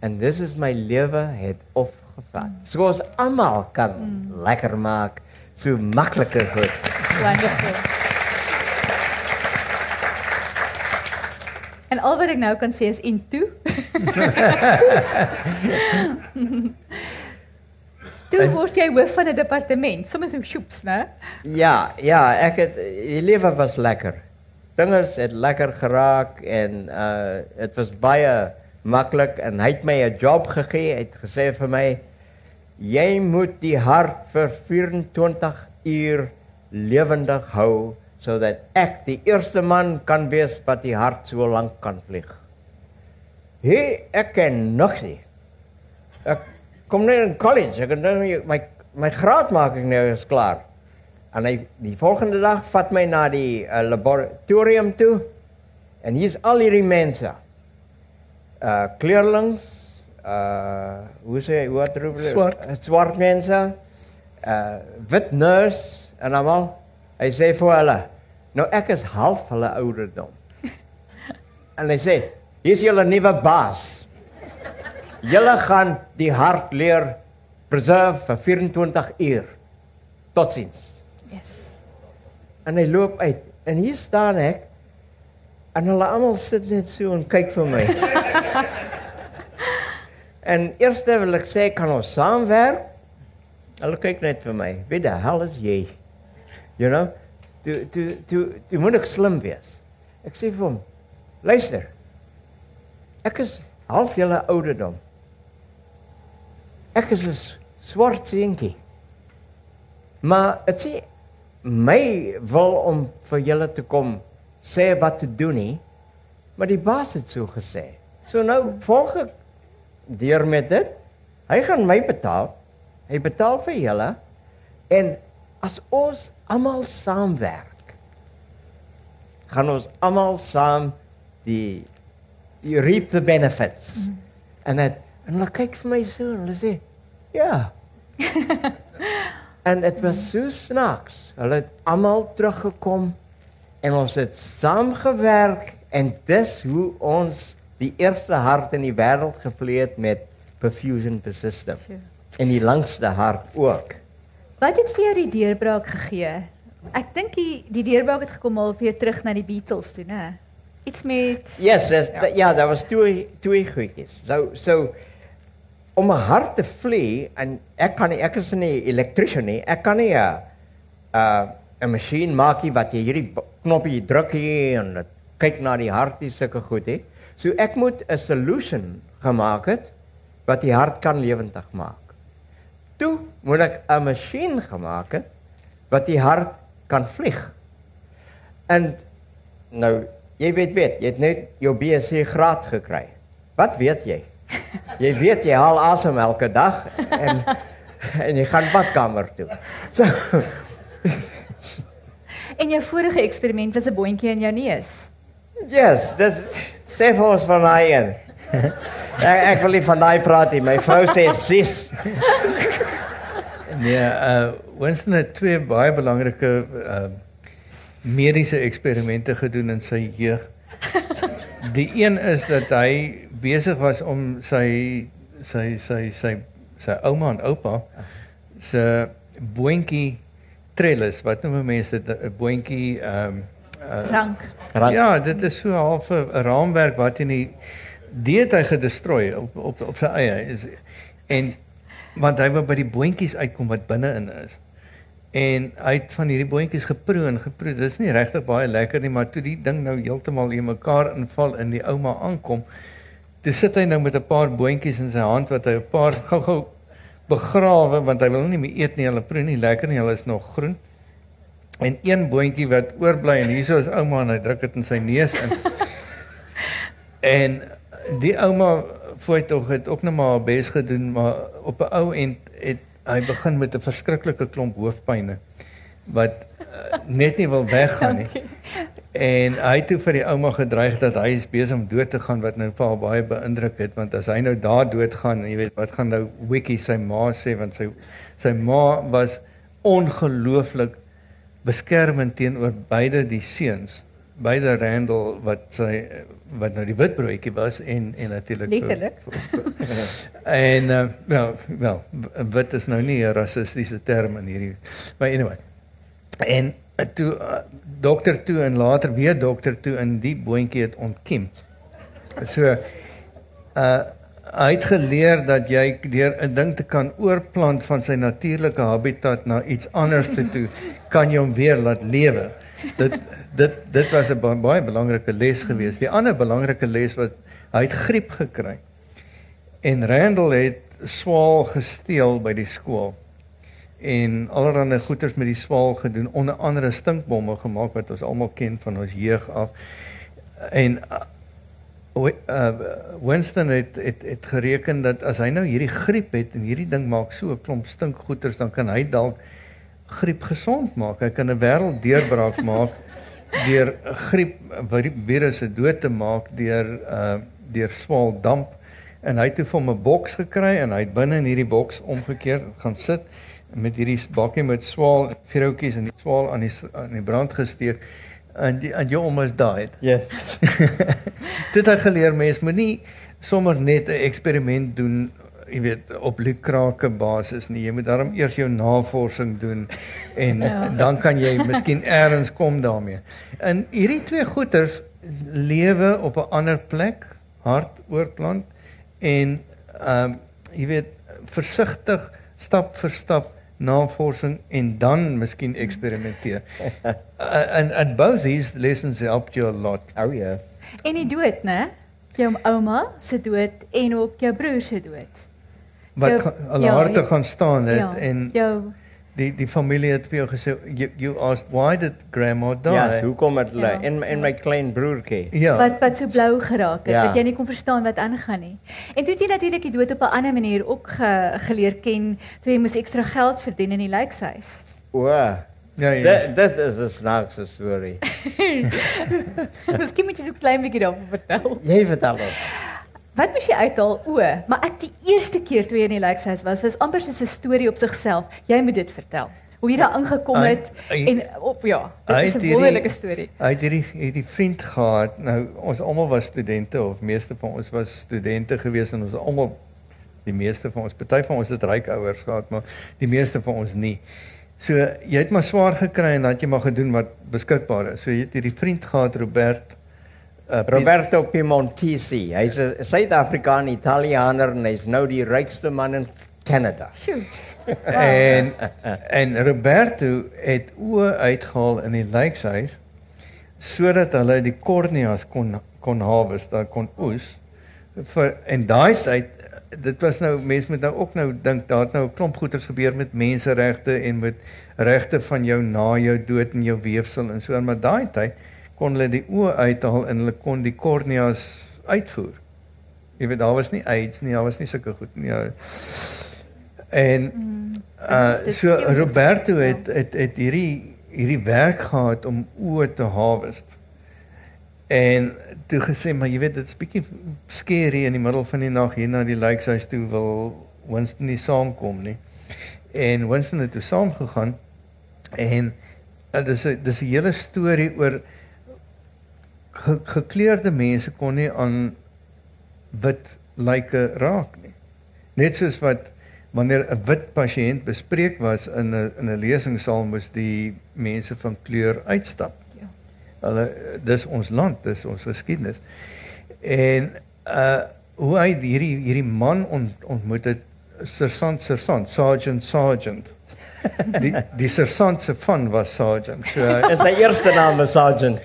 And this is my lewe het opgevat. So ons almal kan mm. lekker maak, so makliker goed. Wonderful. En al wat ek nou kan sê is (laughs) en toe. toe word jy hoof van 'n departement, sommer so sjoeps, né? Ja, ja, ek het die lewe was lekker. Dinge het lekker geraak en uh dit was baie maklik en hy het my 'n job gegee. Hy het gesê vir my jy moet die hart vir 24 uur lewendig hou sodat ek die eerste man kan wees wat die hart so lank kan vlieg. Hey, ek ken niks nie. Ek kom net in college. Ek het nou my my graad maak ek nou is klaar. En hy die volgende dag vat my na die uh, laboratorium toe. En hier's al hierdie mense. Uh kleurlings, uh hoe sê hoe wat roep hulle? Swart. Uh, swart mense. Uh wit nurse en almal. Hy sê vir hulle, nou ek is half hulle ouderdom. (laughs) en hy sê, hier's julle nuwe baas. Julle gaan die hart leer preserve vir 24 uur. Totsiens. Yes. En hy loop uit en hier staan ek en hulle almal sit net so en kyk vir my. (laughs) en eers wil ek sê kan ons saamwerk? Hulle kyk net vir my. Wie die hel is jy? You know? Toe toe toe toe moet ek slim wees. Ek sê vir hom, luister. Ek is half julle ouderdom. Ek is 'n swart seentjie. Maar dit sê my wil om vir julle te kom sê wat te doen nie, maar die baas het so gesê. So nou volg ek deur met dit. Hy gaan my betaal. Hy betaal vir julle en as ons almal saamwerk, gaan ons almal saam die you reap the benefits. Mm. En dit en hulle kyk vir my so en hulle sê, "Ja." (laughs) en dit was so snaaks. Hulle het almal teruggekom en ons het saamgewerk en dis hoe ons die eerste hart in die wêreld gevlee het met perfusion per system. Sure. En die langste hart ook. Wat het vir jou die deurbraak gegee? Ek dink die die deurbraak het gekom al weer terug na die Beatles toe, né? Iets met Yes, yes ja, ja daar was twee twee goedjies. So so om 'n hart te vlee en ek kan nie ek is nie elektriesien nie. Ek kan nie 'n 'n 'n masjien maak wat jy hierdie knoppie druk hier en dit kyk na die hart dis sulke goed hè. So ek moet 'n solution gemaak het wat die hart kan lewendig maak. Toe moet ek 'n masjien gemaak het wat die hart kan vlieg. En nou, jy weet weet, jy het net jou BSc graad gekry. Wat weet jy? (laughs) Jy weet jy haal asem elke dag en en jy gaan badkamer toe. So (laughs) En jou vorige eksperiment was 'n boontjie in jou neus. Yes, dis sê vir ons van daai een. (laughs) ek ek wil nie van daai praat nie. My vrou sê sis. nee, uh Winston het twee baie belangrike uh mediese eksperimente gedoen in sy jeug. Die een is dat hy besig was om sy sy sy sy sy ouma en oupa se boontjie trellis, wat noem mense dit 'n boontjie ehm um, uh, rank. Rank. Ja, dit is so half 'n raamwerk wat in die dit hy gedestrooi op op op sy eie is en want hy wou by die boontjies uitkom wat binne-in is. En hy het van hierdie boontjies geproe en geproe. Dis nie regtig baie lekker nie, maar toe die ding nou heeltemal in mekaar inval in die ouma aankom, toe sit hy nou met 'n paar boontjies in sy hand wat hy 'n paar gou-gou begrawe want hy wil nie meer eet nie. Hulle proe nie lekker nie. Hulle is nog groen. En een boontjie wat oorbly en hierso is ouma en hy druk dit in sy neus in. (laughs) en die ouma voet tog het ook nog maar haar bes gedoen, maar op 'n ou end het hy begin met 'n verskriklike klomp hoofpynne wat uh, net nie wil weggaan nie. (laughs) Okay. En hy het toe vir die ouma gedreig dat hy is besig om dood te gaan wat nou vir haar baie beïndruk het want as hy nou daar doodgaan, jy weet wat gaan nou Wiki sy ma sê want sy sy ma was ongelooflik beskermend teenoor beide die seuns beide Randall wat sy wat nou die witbroodjie was en en natuurlik letterlik. (laughs) En uh, wel wel wit is nou nie 'n rassistiese term in hierdie maar anyway. En uh, toe uh, dokter toe en later weer dokter toe in die boontjie het ontkiem. So uh hy het geleer dat jy deur 'n ding te kan oorplant van sy natuurlike habitat na iets anders te toe (laughs) kan jy hom weer laat lewe dit dit dit was 'n baie belangrike les geweest. Die ander belangrike les was hy het griep gekry. En Randall het swaal gesteel by die skool. En allerlei goeters met die swaal gedoen, onder andere stinkbomme gemaak wat ons almal ken van ons jeug af. En Winston het, het het gereken dat as hy nou hierdie griep het en hierdie ding maak so 'n klomp stinkgoeters, dan kan hy dalk griep gesond maak. Hy kan 'n wêreld deurbraak (laughs) maak deur griep virusse dood te maak deur uh deur swaal damp en hy het toe vir 'n boks gekry en hy het binne in hierdie boks omgekeer gaan sit met hierdie bakkie met swaal vroutjies en die swaal aan die aan die brand gesteek en die en jy almost died. Yes. (laughs) dit het geleer mense moenie sommer net 'n eksperiment doen jy weet op lukrake basis nie. Jy moet daarom eers jou navorsing doen en ja. dan kan jy miskien eers kom daarmee. En hierdie twee goeters lewe op 'n ander plek, hart oorplant en ehm um, jy weet versigtig stap vir stap navorsing en dan miskien eksperimenteer. (laughs) and and both these lessons helped you a lot. Oh yes. En die dood, né? Jou ouma se dood en ook jou broer se dood wat hulle ja, harte gaan staan het ja, en jou die die familie het vir jou gesê you, you asked why did grandma die? Ja, hoe kom dit ja, in in my klein broertjie? Ja. Wat wat so blou geraak het ja. dat jy nie kon verstaan wat aangaan nie. En toe het jy natuurlik die dood op 'n ander manier ook ge, geleer ken toe jy moes ekstra geld verdien in die lijkhuis. O, Ja, ja. Dit is 'n snaakse storie. (laughs) Miskien moet jy so klein bietjie daarvan vertel. Jy vertel ons. Wat moes jy uithaal? O, maar ek die eerste keer toe in die Lykshuis was, was amper soos 'n storie op sigself. Jy moet dit vertel. Hoe jy daar aangekom het hy- en op ja, dit hy is 'n wonderlike storie. Hy het hierdie hierdie vriend gehad. Nou ons almal was studente of meeste van ons was studente gewees en ons almal die meeste van ons, party van ons het ryk ouers gehad, maar die meeste van ons nie. So jy het maar swaar gekry en dan het jy maar gedoen wat beskikbaar is. So jy het hierdie vriend gehad Robert uh, Roberto Piemontesi. Hy's 'n Suid-Afrikaan Italianer en hy's nou die rykste man in Canada. Sjoe. (laughs) En en Roberto het oë uitgehaal in die lijkshuis sodat hulle die korneas kon kon harvest, daar kon oes. Vir en daai tyd dit was nou mense moet nou ook nou dink daar het nou 'n klomp goeters gebeur met menseregte en met regte van jou na jou dood en jou weefsel en so en maar daai tyd kon hulle die oë uithaal en hulle kon die korneas uitvoer. Jy weet daar was nie AIDS nie, daar was nie sulke goed nie. Ja. En uh is dit so Roberto ja. het het het hierdie hierdie werk gehad om oë te harvest. En toe gesê maar jy weet dit's bietjie scary in die middel van die nag hier na die lijkhuis toe wil Winston nie saamkom nie. En Winston het toe saamgegaan en uh, dis 'n dis 'n hele storie oor ge, gekleurde mense kon nie aan wit lyke raak nie. Net soos wat wanneer 'n wit pasiënt bespreek was in 'n in 'n lesingsaal moes die mense van kleur uitstap. Ja. Hulle dis ons land, dis ons geskiedenis. En uh hoe hy hierdie hierdie man ont, ontmoet het sergeant sergeant sergeant sergeant die die sergeant se van was sergeant so En (laughs) sy eerste naam is Sergeant.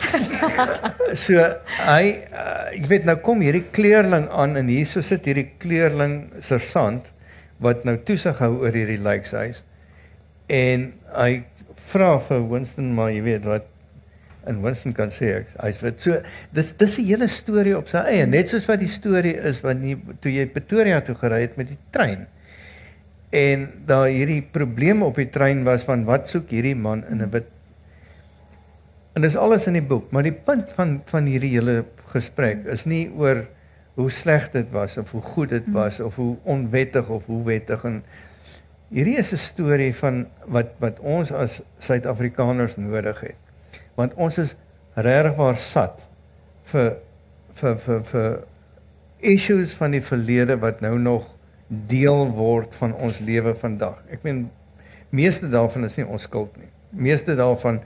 so hy uh, ek weet nou kom hierdie kleerling aan en hierso sit hierdie kleerling sergeant wat nou toesig hou oor hierdie lijkshuis en hy vra vir Winston maar jy weet wat? En Winston kan sê ek hy's wat so dis dis 'n hele storie op sy eie net soos wat die storie is wanneer toe jy Pretoria toe gery het met die trein en daar hierdie probleem op die trein was van wat soek hierdie man in 'n wit En dis alles in die boek, maar die punt van van hierdie hele gesprek is nie oor hoe sleg dit was of hoe goed dit was of hoe onwettig of hoe wettig en hierdie is 'n storie van wat wat ons as Suid-Afrikaners nodig het. Want ons is regwaar sat vir vir vir vir issues van die verlede wat nou nog deel word van ons lewe vandag. Ek meen meeste daarvan is nie ons skuld nie. Meeste daarvan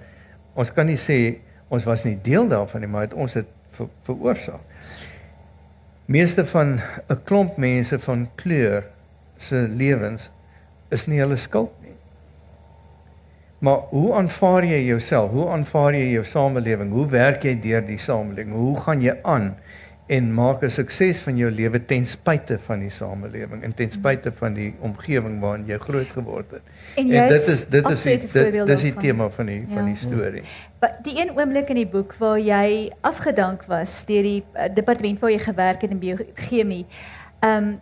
ons kan nie sê ons was nie deel daarvan nie, maar het ons dit ver, veroorsaak. Meeste van 'n klomp mense van kleur se lewens is nie hulle skuld nie. Maar hoe aanvaar jy jouself? Hoe aanvaar jy jou samelewing? Hoe werk jy deur die samelewing? Hoe gaan jy aan en maak 'n sukses van jou lewe ten spyte van die samelewing en ten spyte van die omgewing waarin jy groot geword het? En En dit is dit is die, dit voorbeeld dis die tema van die van Ja. die storie. Maar die een oomblik in die boek waar jy afgedank was deur die uh, departement waar jy gewerk het in biochemie. Ehm um,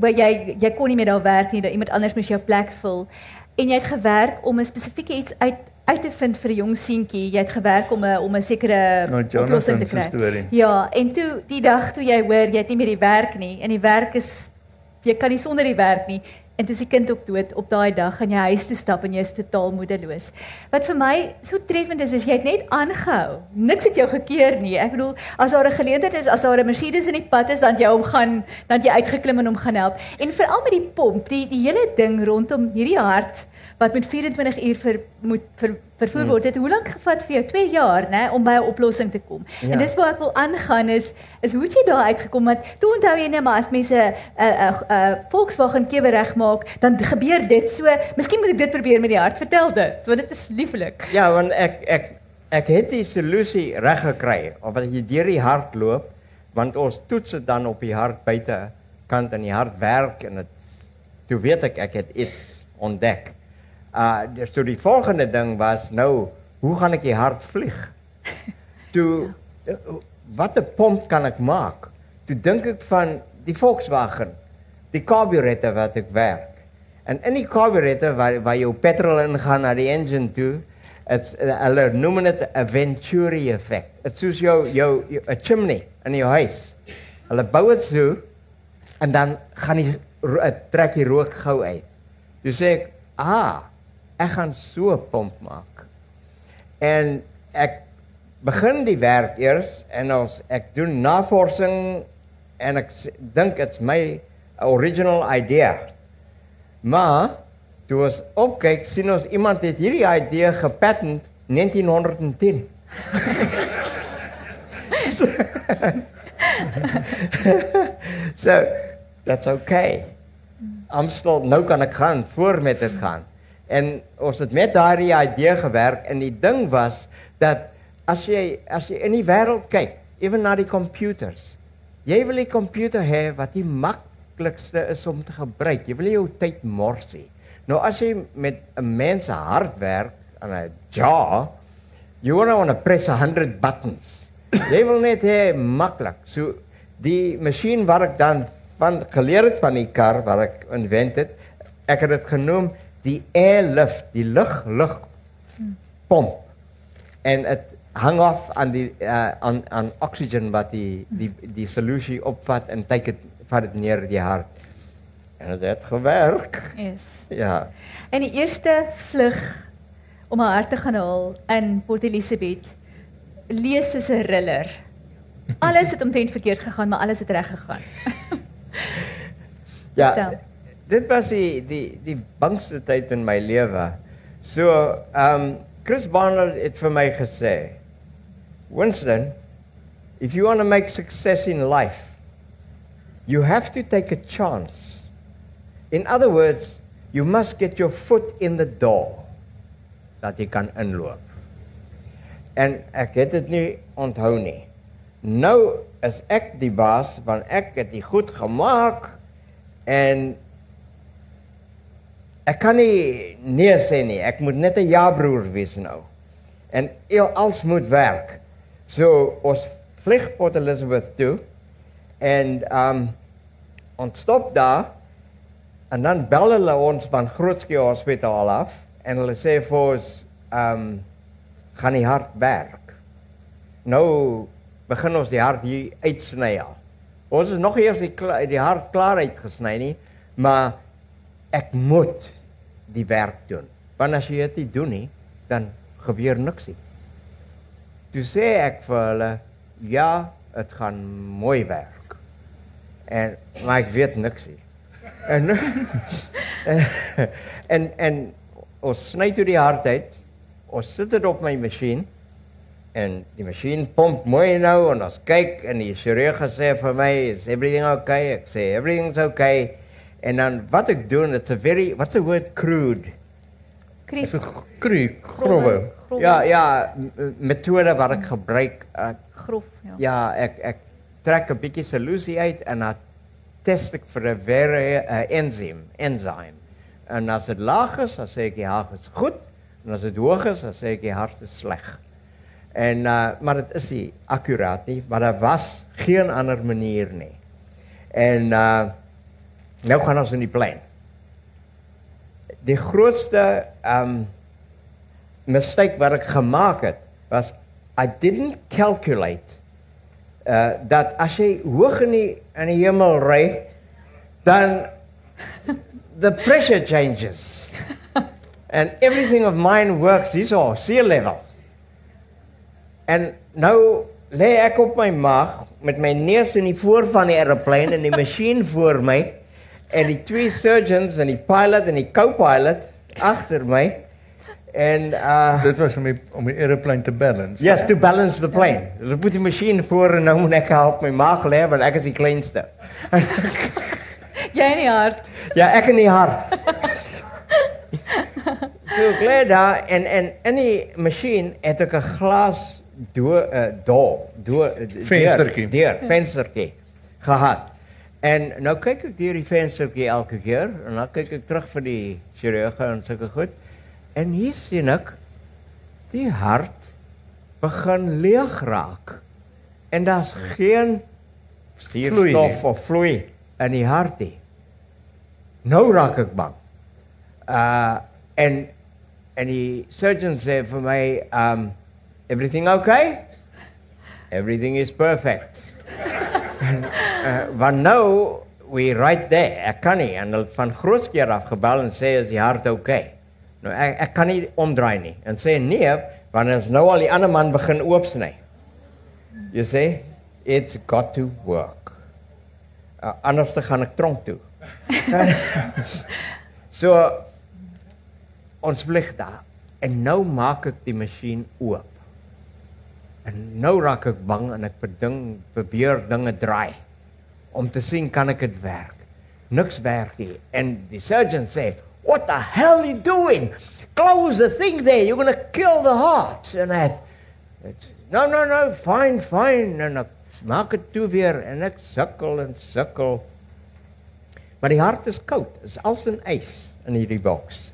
waar jy jy kon nie meer daar werk nie, dat iemand anders moes jou plek vul. En jy het gewerk om 'n spesifieke iets uit uit te vind vir 'n jong seentjie. Jy het gewerk om 'n om 'n sekere Nou oplossing te se kry. Ja, en toe die dag toe jy hoor jy het nie meer die werk nie en die werk is jy kan nie sonder die werk nie en toe is die kind ook dood op daai dag gaan jy huis toe stap en jy is totaal moedeloos. Wat vir my so treffend is is jy het net aangehou. Niks het jou gekeer nie. Ek bedoel as daar 'n geleentheid is, as daar 'n Mercedes in die pad is, dan jy hom gaan dan jy uitgeklim en hom gaan help. En veral met die pomp, die die hele ding rondom hierdie hart wat met 24 uur vir moet ver, vervoer word. Dit het hoe lank gevat vir jou? 2 jaar, né, om by 'n oplossing te kom. Ja. En dis waar ek wil aangaan is is hoe het jy daar uitgekom want toe onthou jy net maar as mense 'n uh, 'n uh, uh, Volkswagen kewe regmaak, dan gebeur dit. So, miskien moet ek dit probeer met die hart. Vertel dit, want dit is lieflik. Ja, want ek ek ek het die solusie reg gekry. Of wat jy deur die hart loop, want ons toets dit dan op die hart buite kant en die hart werk en dit toe weet ek ek het iets ontdek. Uh dus toe die volgende ding was nou, hoe gaan ek die hart vlieg? (laughs) Toe uh, wat 'n pomp kan ek maak? Toe dink ek van die Volkswagen, die karburette wat ek werk. En in die carburetor waar waar jou petrol ingaan na die engine toe, dit's hulle noem dit 'n Venturi effek. Dit soos jou jou 'n chimney in jou huis. Hulle bou dit so en dan gaan die eh, trek die rook gou uit. Toe sê ek, "Ah, ek gaan so pomp maak." En ek begin die werk eers en ons ek doen navorsing en ek dink dit's my original idea. Maar toe ons opkyk, sien ons iemand het hierdie idee gepatent 1910. (laughs) (laughs) so that's okay. I'm still nou kan ek gaan voor met dit gaan. En ons het met daardie idee gewerk en die ding was dat as jy as jy in die wêreld kyk, ewen na die computers. Jy wil 'n komputer hê wat die maklikste is om te gebruik. Jy wil nie jou tyd mors nie. Nou as jy met 'n mens se hart werk aan 'n jaw, you want to press 100 buttons. jy wil net hê maklik. So die masjien wat ek dan van geleer het van die kar wat ek invent het, ek het dit genoem die airlift, die lug lug pomp. En dit hang af aan die uh, aan aan oxygen wat die die die solusie opvat en kyk dit vat dit neer die hart. En dit het gewerk. Yes. Ja. En die eerste vlug om haar hart te gaan haal in Port Elizabeth lees soos 'n riller. Alles het omtrent verkeerd gegaan, maar alles het reg gegaan. Ja. Vertel. Dit was die die die bangste tyd in my lewe. So, ehm um, Chris Barnard het vir my gesê, Winston, if you want to make success in life, you have to take a chance. In other words, you must get your foot in the door dat jy kan inloop. En ek het dit nie onthou nie. Nou is ek die baas want ek het dit goed gemaak en ek kan nie nee sê nie. Ek moet net 'n ja-broer wees nou. En eel als moet werk. So ons vlieg Port Elizabeth toe en um ons stop daar en dan bel hulle ons van Grootskei Hospitaal af en hulle sê vir ons um gaan die hart werk. Nou begin ons die hart hier uitsny al. Ons is nog eers die, die hart klaar uitgesny nie, maar ek moet die werk doen. Want as jy dit nie doen nie, dan gebeur niks nie. Toe sê ek vir hulle, ja, dit gaan mooi werk. En maar ek weet niks nie. En (laughs) en en ons sny toe die hart uit. Ons sit dit op my masjien en die masjien pomp mooi nou en ons kyk en die chirurg sê vir my is everything okay? Ek sê everything's okay. En dan wat ek doen, it's a very what's the word crude. Kriek. So kruik, growwe. Ja, ja, m- m- metode wat ek gebruik. Uh, grof, ja. ja, ek ek trek 'n bietjie solusie uit en dan test ek vir 'n very uh, enzym, enzyme. En as dit laag is, dan sê ek die hart is goed en as dit hoog is, dan sê ek die hart is sleg. En uh, maar dit is nie akkuraat nie, maar daar was geen ander manier nie. En uh, nou gaan ons in die plein. Die grootste um mistake wat ek gemaak het was I didn't calculate uh dat as jy hoog in die in die hemel ry dan the pressure changes. (laughs) And everything of mine works hierso sea level. En nou lê ek op my maag met my neus in die voor van die aeroplane en die masjien voor my en die twee surgeons en die pilot en die co-pilot agter my en uh Dit was om die om die aeroplane te balance. Yes, to balance the plane. Hulle put die masjien voor en nou moet ek help my maag lê want ek is die kleinste. (laughs) Jy in die hart. Ja, ek in die hart. so ek lê daar en en in die masjien het ek 'n glas do uh, door, do Venstertjie. Deur, venstertjie gehad. En nou ek deur die venstertjie elke keer en dan kyk ek terug vir die chirurge en sulke goed. En hier sien ek die hart begin leeg raak. En daar's geen Vloei nie. suurstof of vloei in die hart nie. Nou raak ek bang. Uh en en die surgeon sê vir my, um everything okay? Everything is perfect. En, uh, want nou we right there. Ek kan nie en hulle van Grootskeur af gebel en sê is die hart okay? Nou ek ek kan nie omdraai nie en sê nee, want ons nou al die ander man begin oopsny. You see, it's got to work. Uh, anders dan gaan ek tronk toe. (laughs) so ons vlieg daar en nou maak ek die masjien oop. En nou raak ek bang en ek beding probeer dinge draai om te sien kan ek dit werk. Niks werk nie. En die surgeon sê, "What the hell are you doing? Close the thing there. You're going to kill the heart." And I it's, No, no, no, fine, fine. En ek maak dit toe weer en ek sukkel en sukkel. Maar die hart is koud. Dit is als in ys in hierdie boks.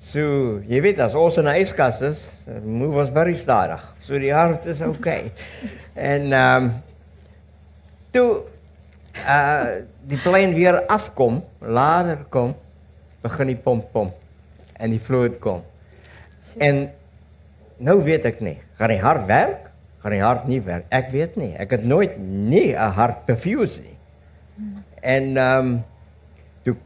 So, jy weet as ons in 'n yskas is, move ons baie stadig. So die hart is okay. en ehm um, toe uh die plane weer afkom, later kom, begin die pomp pomp en die fluid kom. En nou weet ek nie, gaan die hart werk? Gaan die hart nie werk? Ek weet nie. Ek het nooit nie 'n hart perfuse nie. En ehm um, toe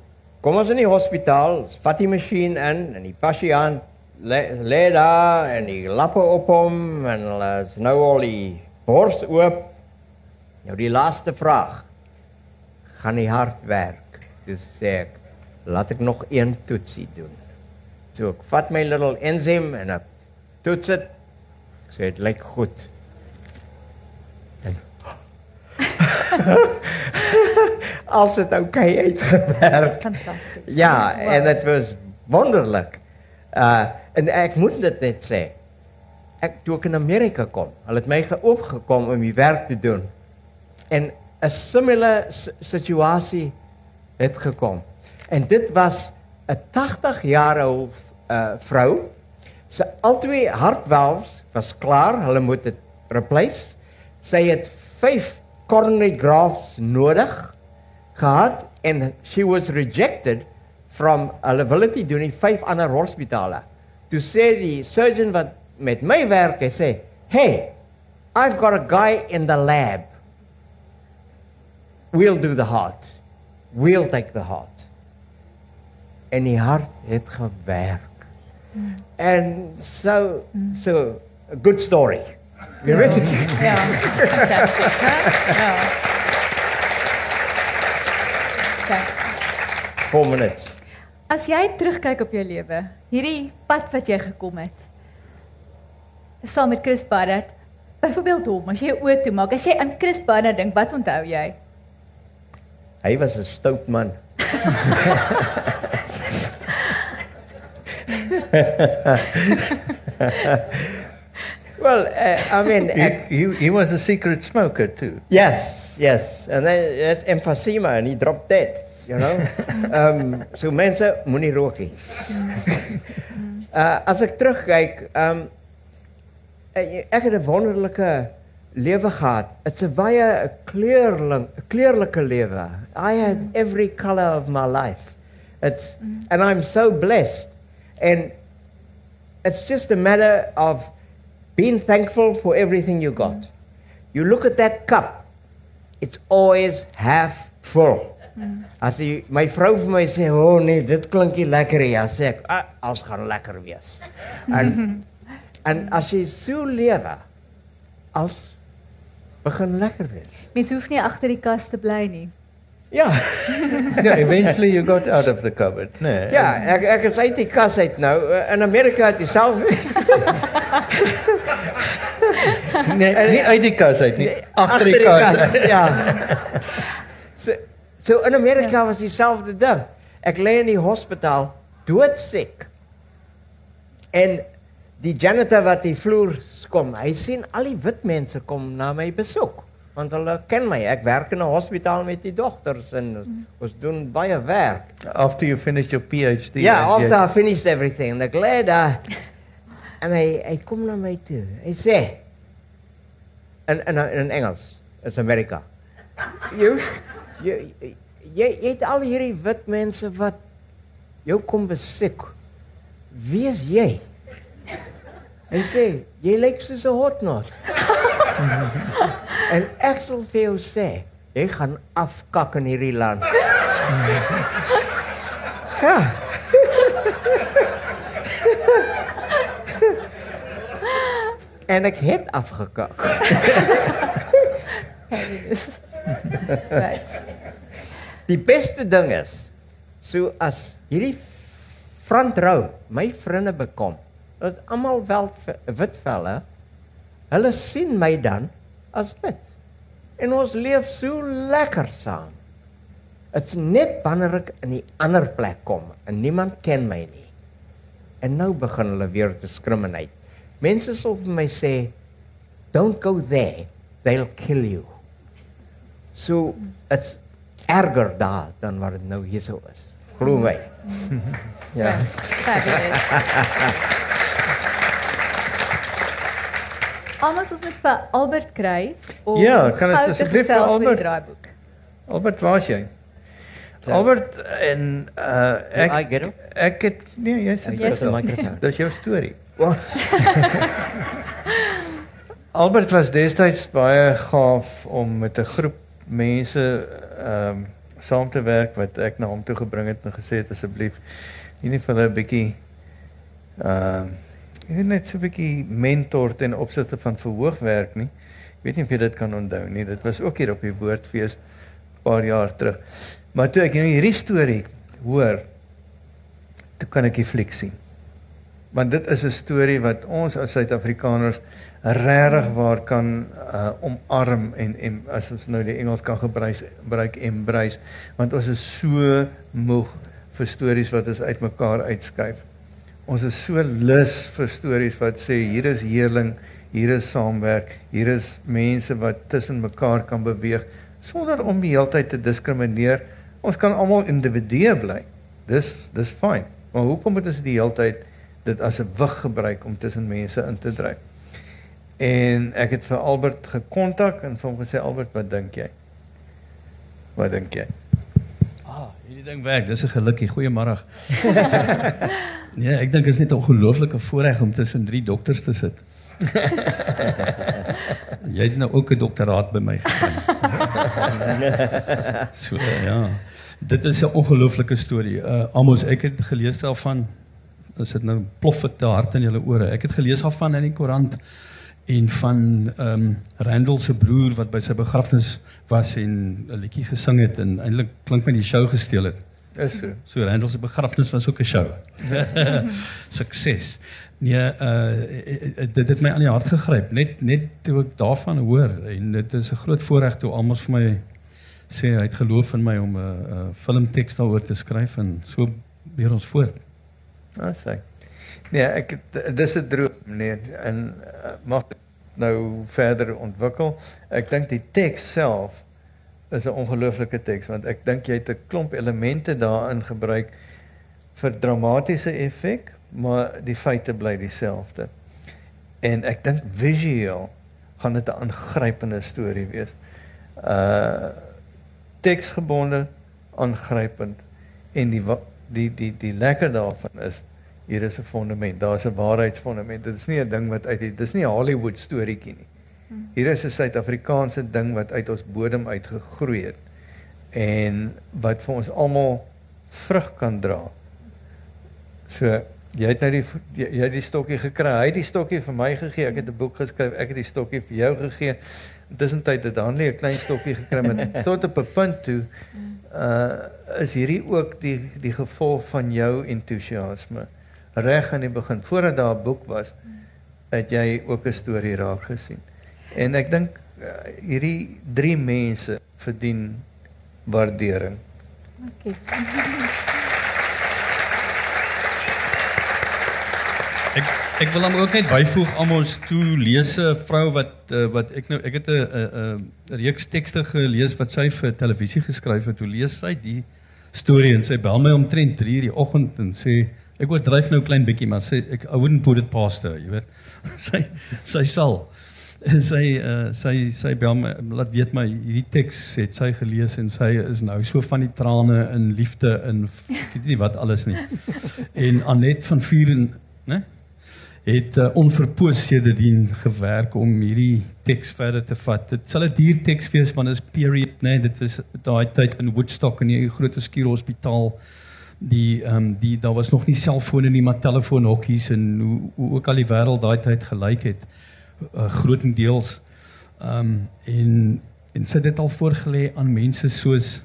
kom ons in die hospitaal, vat die masjien in en die pasiënt le daar en die lappe op hom en nou al die bors oop. Nou die laaste vraag. Gaan die hart werk? Dis sê ek, laat ek nog een toetsie doen. So ek vat my little enzym en ek toets dit. Ek sê dit lyk goed. En (laughs) Als het oké okay uitgewerk. Fantasties. Ja, en het was wonderlik. Uh en ek moet dit net sê. Ek toe ek in Amerika kom, hulle het my geopgekom om die werk te doen. En 'n similar situasie het gekom. En dit was 'n 80 jaar ou uh vrou. Sy albei hartvalves was klaar, hulle moet dit replace. Sy het 5 coronary grafts nodig gehad en she was rejected from hulle wil dit nie doen nie vyf ander hospitale. Toe say the surgeon wat met my werk, hy sê, "Hey, I've got a guy in the lab. We'll do the heart. We'll take the heart." En die hart het gewerk. Mm. And so mm. so a good story. Jy weet Ja. (laughs) Fantasties. hè? Ja. Kijk, 4 minutes. As jy terugkyk op jou lewe, hierdie pad wat jy gekom het. Saam met Chris Barnard. Byvoorbeeld hom, as jy jou oë toemaak, as jy aan Chris Barnard dink, wat onthou jy? Hy was 'n stout man. (laughs) well, uh, I mean, He, he, he was a secret smoker too. yes, yes, and then that's emphysema and he dropped dead, you know. um so mense moenie rook nie. (laughs) Uh as ek terugkyk, um ek het 'n wonderlike lewe gehad. It's 'n baie kleurlik kleurlike lewe. I had every color of my life. It's and I'm so blessed. And it's just a matter of being thankful for everything you got. You look at that cup, it's always half full. As jy my vrou vir my sê, "O oh, nee, dit klink nie lekker nie." Dan sê ek, ah, "Als gaan lekker wees." (laughs) En en as jy so lewe, als begin lekker wees. Mens hoef nie agter die kas te bly nie. Ja. yeah, (laughs) eventually you got out of the cupboard. Nee. Ja, ek ek is uit die kas uit nou. In Amerika het self Nee, (laughs) nie uit die kas uit nie, agter die kas. Ja. So so in Amerika was dieselfde ding. Ek lê in die hospitaal doodsiek. En die janitor wat die vloer kom, hy sien al die wit mense kom na my besoek want hulle ken my. Ek werk in 'n hospitaal met die dogters en ons doen baie werk. After you finish your PhD. Yeah, and after you- I finished everything, the glad uh, en hy hy kom na my toe. Hy sê in in in Engels, is Amerika. (laughs) Jy jy jy jy het al hierdie wit mense wat jou kom besoek, wie is jy? Hy sê, jy lyk soos 'n hotnot. (laughs) en ek sal vir jou sê, jy gaan afkak in hierdie land. (laughs) ja. (laughs) en ek het afgekak. Right. Die beste ding is so as hierdie front row my vriende bekom, dat almal wel wit velle, hulle sien my dan as wit. En ons leef so lekker saam. Dit's net wanneer ek in die ander plek kom en niemand ken my nie. En nou begin hulle weer te discriminate. Mense sal vir my sê, "Don't go there. They'll kill you." So dit's erger daar dan wat dit nou hierso is. Glo my. ja. Fabulous. Almoes ons met vir Albert kry om Ja, kan ons asseblief vir gesels met die Albert-. Albert, waar's jy? So. Albert en uh ek I get him. ek het nee, jy sit sit. die microfoon. Dis jou storie. (laughs) Albert was destyds baie gaaf om met 'n groep mense ehm um, saam te werk wat ek na hom toe gebring het en gesê het asseblief nie net vir hulle 'n bietjie ehm um, jy net so 'n bietjie mentor ten opsigte van verhoogwerk nie. Ek weet nie of jy dit kan onthou nie. Dit was ook hier op die woordfees 'n paar jaar terug. Maar toe ek nou hierdie storie hoor, toe kan ek die fliek sien. Want dit is 'n storie wat ons as Suid-Afrikaners regtig waar kan uh, omarm en en as ons nou die Engels kan gebruik gebruik embrace want ons is so moeg vir stories wat ons uitmekaar uitskuif. Ons is so lus vir stories wat sê hier is heerling, hier is saamwerk, hier is mense wat tussen mekaar kan beweeg sonder om die hele tyd te diskrimineer. Ons kan almal individue bly. Dis dis fyn. Maar hoekom moet ons die hele tyd dit as 'n wig gebruik om tussen mense in te dryf? En ek het vir Albert gekontak en vir hom gesê Albert, wat dink jy? Wat dink jy? Ah, hierdie ding werk. Dis 'n gelukkie. Goeiemôre. (laughs) nee, ek dink dit is net 'n ongelooflike voorreg om tussen drie dokters te sit. (laughs) Jy het nou ook 'n doktoraat by my gekry. (laughs) so ja. Dit is 'n ongelooflike storie. Uh Amos, ek het gelees daarvan. Is dit nou plof dit te hard in julle ore. Ek het gelees daarvan in die koerant en van ehm um, Randall se broer wat by sy begrafnis was en 'n liedjie gesing het en eintlik klink my die show gesteel het. Is so. So Randall se begrafnis was ook 'n show. (laughs) Sukses. Nee, uh dit het my aan die hart gegryp. Net net toe ek daarvan hoor en dit is 'n groot voorreg toe almal vir my sê hy het geloof in my om 'n uh, uh, filmteks daaroor te skryf en so weer ons voort. Nou sê. Nee, ek het- dis 'n droom, nee, en uh, mag nou verder ontwikkel. Ek dink die teks self is 'n ongelooflike teks want ek dink jy het 'n klomp elemente daarin gebruik vir dramatiese effek, maar die feite bly dieselfde. En ek dink visueel gaan dit 'n aangrypende storie wees. Uh teksgebonde, aangrypend en die die die die lekker daarvan is hier is 'n fondament. Daar's 'n waarheidsfondament. Dit is nie 'n ding wat uit die dis nie 'n Hollywood storieetjie nie. Hier is 'n Suid-Afrikaanse ding wat uit ons bodem uit gegroei het en wat vir ons almal vrug kan dra. So jy het nou die jy, jy het die stokkie gekry. Hy het die stokkie vir my gegee. Ek het 'n boek geskryf. Ek het die stokkie vir jou gegee. Intussen tyd het Hanlie 'n klein stokkie gekry met (laughs) tot op 'n punt toe uh is hierdie ook die die gevolg van jou entoesiasme. Reg aan die begin voordat daar 'n boek was, het jy ook 'n storie raak gesien. En ek dink uh, hierdie drie mense verdien waardering. Dankie. Ek ek wil hom ook net byvoeg Amos toe lees 'n vrou wat uh, wat ek nou ek het 'n 'n 'n reeks tekste gelees wat sy vir televisie geskryf het. Hoe lees sy die storie en sy bel my omtrent 3:00 die oggend en sê ek oordryf nou 'n klein bietjie maar sê ek I wouldn't put it past her, jy weet. (laughs) sy sy sal. sy uh, sy sy bel my laat weet my hierdie teks het sy gelees en sy is nou so van die trane in liefde in ek weet nie wat alles nie. (laughs) En Anet van Vuren, né? het uh, onverpoos sedertdien gewerk om hierdie teks verder te vat. Dit sal 'n duur teks wees want dit is period, né? Nee, dit is daai tyd in Woodstock in die groot skierhospitaal. Die ehm um, die daar was nog nie selfone nie, maar telefoonhokkies en hoe, hoe ook al die wêreld daai tyd gelyk het uh, grootendeels ehm um, en en sy het dit al voorgelê aan mense soos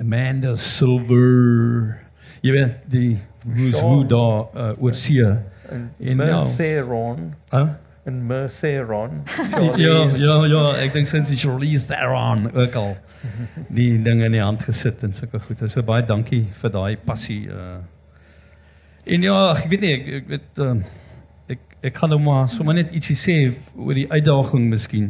Amanda Silver. Jy weet die who's who daar uh, oor see. En ja. Mertheron Huh? en Mertheron. (laughs) Ja, ja, ja, ek dink sy het Charlize Theron ook al die dinge in die hand gesit en sulke goed. So baie dankie vir daai passie uh En ja, ek weet nie ek, ek weet uh, ek ek gaan nou maar sommer net ietsie sê oor die uitdaging miskien.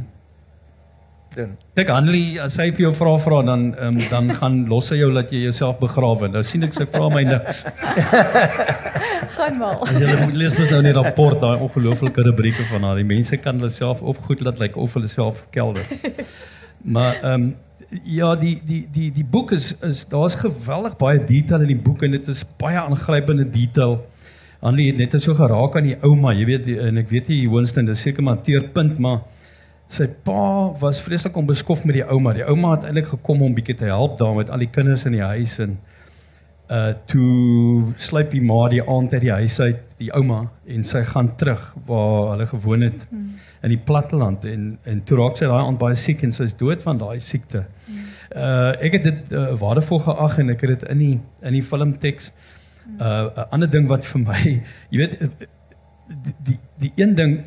Dan Kyk Hanlie, as hy vir jou vra vra dan um, dan gaan los hy jou dat jy jouself begrawe. Nou sien ek sy vra my niks. (laughs) Gaan maar. As jy moet lees mos nou in die rapport daai ongelooflike rubrieke van haar. Die mense kan hulle self of goed laat lyk of hulle self kelder. Maar ehm um, ja, die die die die boek is is daar's geweldig baie detail in die boek en dit is baie aangrypende detail. Anlie het net so geraak aan die ouma, jy weet die, en ek weet nie Winston dis seker maar teerpunt, maar sy pa was vreeslik onbeskof met die ouma. Die ouma het eintlik gekom om bietjie te help daar met al die kinders in die huis en uh toe sluip die ma die aand uit die huis uit, die ouma en sy gaan terug waar hulle gewoon het Hmm. in die platteland en en toe raak sy daai aand baie siek en sy is dood van daai siekte. Uh ek het dit uh, waardevol geag en ek het dit in die in die filmteks uh 'n ander ding wat vir my, jy weet die die, die een ding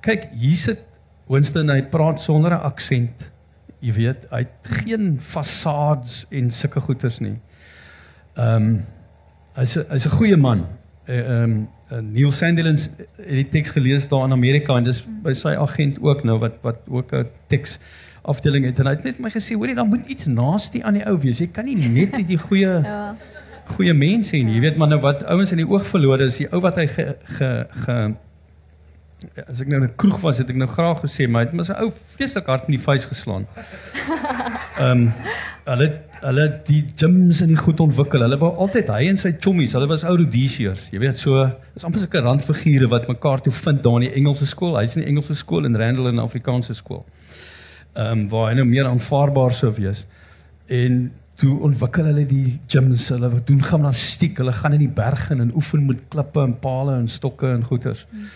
kyk hier sit Winston hy praat sonder 'n aksent. Jy weet, hy het geen fasades en sulke goeters nie. Ehm um, hy's hy's 'n goeie man. Ehm um, uh, Neil Sandilands het die teks gelees daar in Amerika en dis by sy agent ook nou wat wat ook 'n teks afdeling het en hy het net vir my gesê hoorie dan moet iets naaste aan die ou wees. Jy kan nie net (laughs) die goeie Ja. goeie mense hê nie. Jy weet maar nou wat ouens in die oog verloor is die ou wat hy ge, ge, ge as ek nou in 'n kroeg was het ek nou graag gesê maar hy het mos 'n ou vreeslik hard in die vuis geslaan. (laughs) Ehm um, hulle hulle die gyms en die goed ontwikkel. Hulle wou altyd hy en sy chommies, hulle was ou Rhodesiërs. Jy weet so is amper sulke randfigure wat mekaar toe vind daar in die Engelse skool. Hy's in die Engelse skool en Randall in 'n Afrikaanse skool. Ehm um, waar hy nou meer aanvaarbaar sou wees. En toe ontwikkel hulle die gyms, hulle doen gimnastiek, hulle gaan in die berge en oefen met klippe en pale en stokke en goeters. Hmm.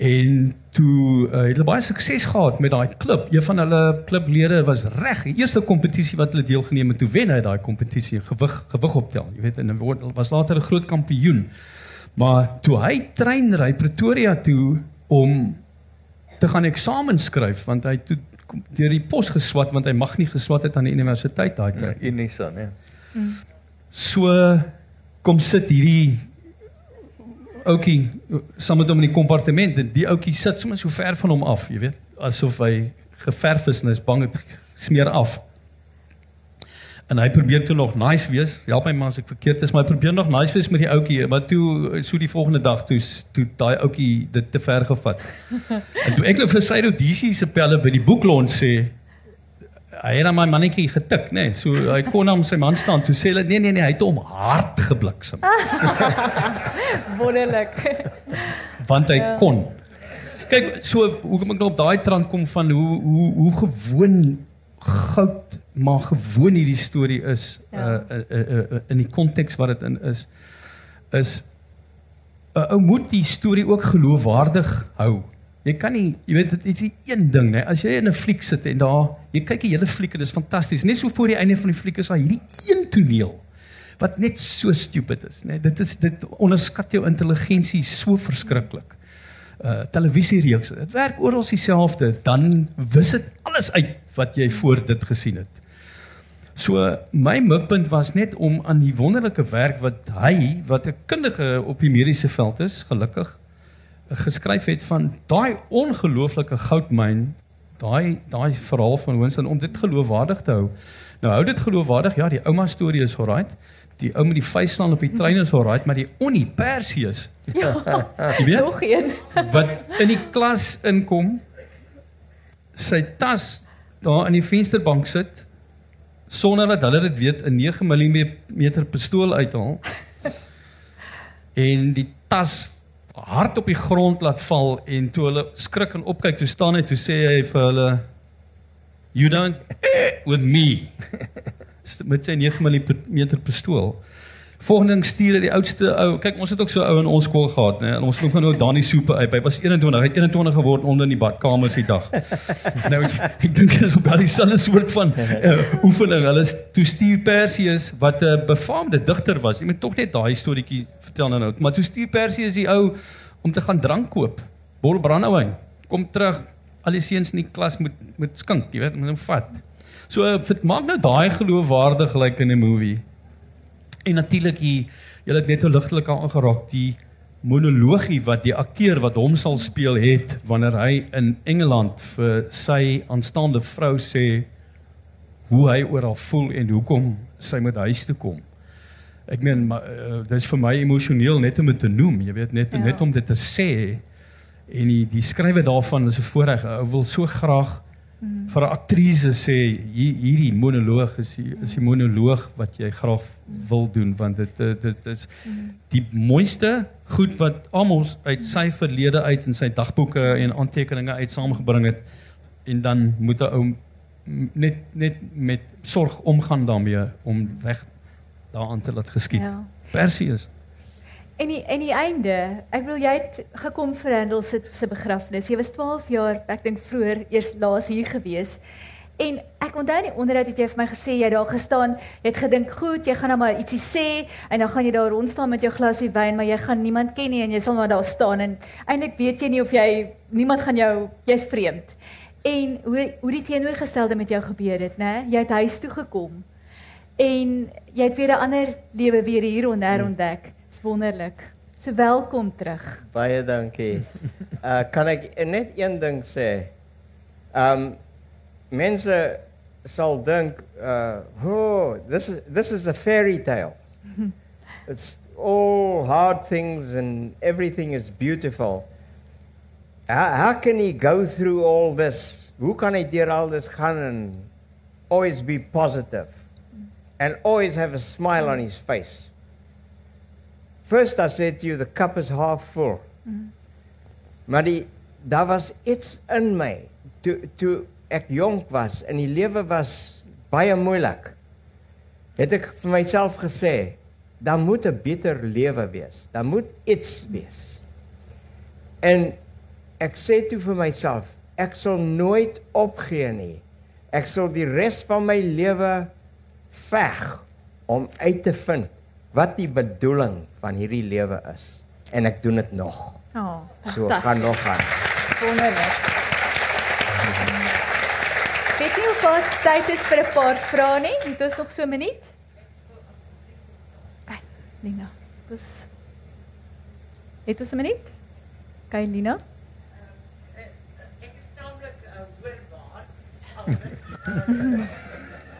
En toe uh, het hulle baie sukses gehad met daai klub. Een van hulle klublede was reg. Die eerste kompetisie wat hulle deelgeneem het, toe wen hy daai kompetisie, gewig gewig optel, jy weet, en word was later 'n groot kampioen. Maar toe hy trein ry Pretoria toe om te gaan eksamen skryf want hy toe deur die pos geswat want hy mag nie geswat het aan die universiteit daai tyd. Unisa, nee. So kom sit hierdie ouetjie saam met hom in die kompartement en die ouetjie sit sommer so ver van hom af, jy weet, asof hy geverf is en hy is bang dit smeer af. En hy probeer toe nog nice wees. Help my maar as ek verkeerd is, maar hy probeer nog nice wees met die ouetjie, maar toe so die volgende dag toe toe daai ouetjie dit te ver gevat. (laughs) En toe ek nou vir sy Rhodesiese se pelle by die boeklont sê hy het aan my mannetjie getik, nê. Nee. So hy kon hom sy man staan toe sê hulle nee nee nee, hy het hom hard gebliksem (laughs) Wonderlik. want hy Ja. kon. Kyk, so hoekom ek nou op daai trant kom van hoe hoe hoe gewoon goud maar gewoon hierdie storie is Ja. uh, uh, uh, uh, in die konteks wat dit in is is 'n ou moet die storie ook geloofwaardig hou. Jy kan nie, jy weet dit is een ding, né? As jy in 'n fliek sit en daar jy kyk die hele fliek en dit is fantasties. Net so voor die einde van die fliek is daar hierdie een toneel wat net so stupid is, né? Dit is dit onderskat jou intelligensie so verskriklik. Uh televisiereeks, dit werk oral dieselfde, dan wis dit alles uit wat jy voor dit gesien het. So my mikpunt was net om aan die wonderlike werk wat hy wat 'n kundige op die mediese veld is, gelukkig geskryf het van daai ongelooflike goudmyn, daai daai verhaal van Winston om dit geloofwaardig te hou. Nou hou dit geloofwaardig, ja, die ouma storie is alright. Die ou met die vuis staan op die trein is alright, maar die Onnie Perseus, Ja. jy weet, Nog een. wat in die klas inkom sy tas daar in die vensterbank sit sonder dat hulle dit weet 'n 9 mm pistool uithaal en die tas hard op die grond laat val en toe hulle skrik en opkyk toe staan hy toe sê hy vir hulle you don't with me. (laughs) Met sy 9 mm pistool Volgende ding stuur die oudste ou. Kyk, ons het ook so ou in ons skool gehad, né? Ons noem hom nou Dani Soepe uit. Hy was 21, hy het 21 geword onder in die badkamer se dag. nou ek, dink dit is op daardie selfe soort van uh, oefening. Hulle toe stuur Perseus wat 'n uh, befaamde digter was. Jy moet tog net daai storieetjie vertel nou nou. Maar toe stuur Perseus die ou om te gaan drank koop. Bol brandewyn. Kom terug. Al die seuns in die klas moet moet skink, jy weet, moet hom vat. So uh, maak nou daai geloofwaardig lyk like in 'n movie. En natuurlik hier, jy het net so ligtelik aangeraak die monologie wat die akteur wat hom sal speel het wanneer hy in Engeland vir sy aanstaande vrou sê hoe hy oor haar voel en hoekom sy met huis toe kom. Ek meen maar uh, dis vir my emosioneel net om dit te noem, jy weet net ja. net om dit te sê en die die skrywe daarvan is 'n voorreg. Ou wil so graag Mm. Vir 'n aktrise sê hier, hierdie monoloog is die, is die monoloog wat jy graag wil doen want dit dit, dit is mm. die mooiste goed wat Amos uit sy verlede uit in sy dagboeke en aantekeninge uit saamgebring het en dan moet 'n ou net net met sorg omgaan daarmee om reg daaraan te laat geskied. Ja. Perseus. En die en die einde, ek wil jy het gekom vir Handel se se begrafnis. Jy was 12 jaar, ek dink vroeër eers laas hier gewees. En ek onthou die onderhoud het jy vir my gesê jy daar gestaan, jy het gedink, "Goed, jy gaan nou maar ietsie sê en dan gaan jy daar rond staan met jou glasie wyn, maar jy gaan niemand ken nie en jy sal maar daar staan en eintlik weet jy nie of jy niemand gaan jou jy's vreemd." En hoe hoe die teenoorgestelde met jou gebeur het, né? Jy het huis toe gekom. En jy het weer 'n ander lewe weer hier ontdek. Hmm. Dis wonderlik. So welkom terug. Baie dankie. (laughs) Uh kan ek net een ding sê? Um mense sal dink uh oh, this is this is a fairy tale. (laughs) It's all hard things and everything is beautiful. How, how can he go through all this? Hoe kan hy deur al dit gaan and always be positive and always have a smile on his face? First I said to you the cup is half full. Mm. Maar die daar was iets in my toe toe ek jonk was en die lewe was baie moeilik. Het ek vir myself gesê, daar moet 'n beter lewe wees. Daar moet iets wees. En ek sê toe vir myself, ek sal nooit opgee nie. Ek sal die res van my lewe veg om uit te vind wat die bedoeling van hierdie lewe is en ek doen dit nog. Oh, so gaan nog aan. Wonderlik. Weet jy of wat tyd is vir 'n paar vrae nie? Het ons nog so 'n minuut? Kyk, Lina. Dis Het ons 'n minuut? Kyk, Lina. Ek is taamlik hoorbaar.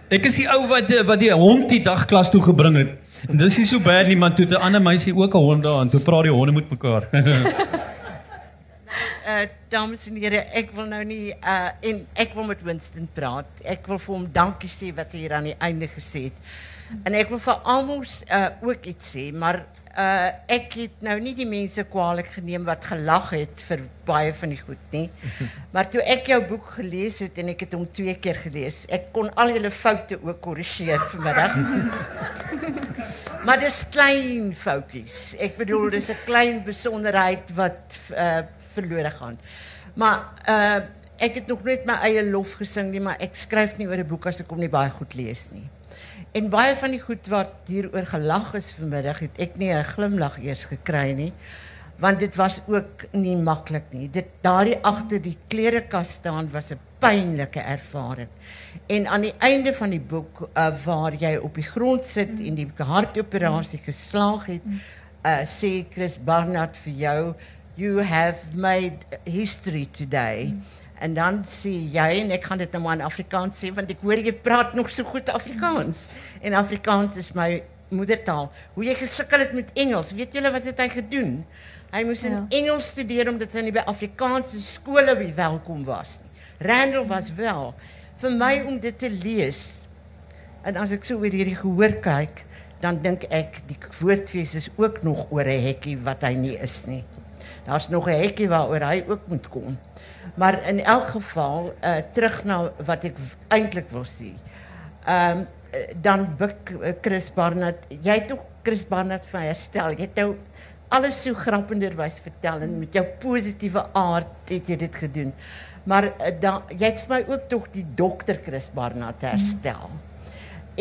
Ek is die ou wat wat die hond die dagklas toe gebring het. En (laughs) dis nie so bad nie, maar toe 'n ander meisie ook 'n hond daar en toe praat die honde met mekaar. uh (laughs) dames en here, ek wil nou nie uh en ek wil met Winston praat. Ek wil vir hom dankie sê wat hy hier aan die einde gesê het. En ek wil vir almal uh ook iets sê, maar uh ek het nou nie die mense kwaliek geneem wat gelag het vir baie van die goed nie. (laughs) Maar toe ek jou boek gelees het en ek het hom twee keer gelees, ek kon al julle foute ook korrigeer vanmiddag. (laughs) maar dis klein foutjies. Ek bedoel dis 'n klein besonderheid wat uh verlore gaan. Maar uh ek het nog net my eie lof gesing nie, maar ek skryf nie oor 'n boek as ek hom nie baie goed lees nie. En baie van die goed wat hieroor gelag is vanmiddag, het ek nie 'n glimlag eers gekry nie, want dit was ook nie maklik nie. Dit daardie agter die klerekas staan was 'n pynlike ervaring. En aan die einde van die boek uh, waar jy op die grond sit en die hartoperasie geslaag het, uh, sê Chris Barnard vir jou, you have made history today. Mm. En dan sê jy en ek gaan dit nou maar in Afrikaans sê want ek hoor jy praat nog so goed Afrikaans. En Afrikaans is my moedertaal. Hoe jy gesukkel het met Engels. Weet julle wat het hy gedoen? Hy moes in ja. Engels studeer omdat hy nie by Afrikaanse skole welkom was nie. Randall was wel vir my om dit te lees. En as ek so oor hierdie gehoor kyk, dan dink ek die woordfees is ook nog oor 'n hekkie wat hy nie is nie. Daar's nog 'n hekkie waaroor hy ook moet kom. Maar in elk geval, uh terug na wat ek eintlik wil. Ehm um, dan buk uh, Chris jy het ook Chris Barnard van herstel. Jy het nou alles so grappenderwys vertel en met jou positiewe aard het jy dit gedoen. Maar uh, dan jy het vir my ook tog die dokter Chris Barnard herstel. Mm.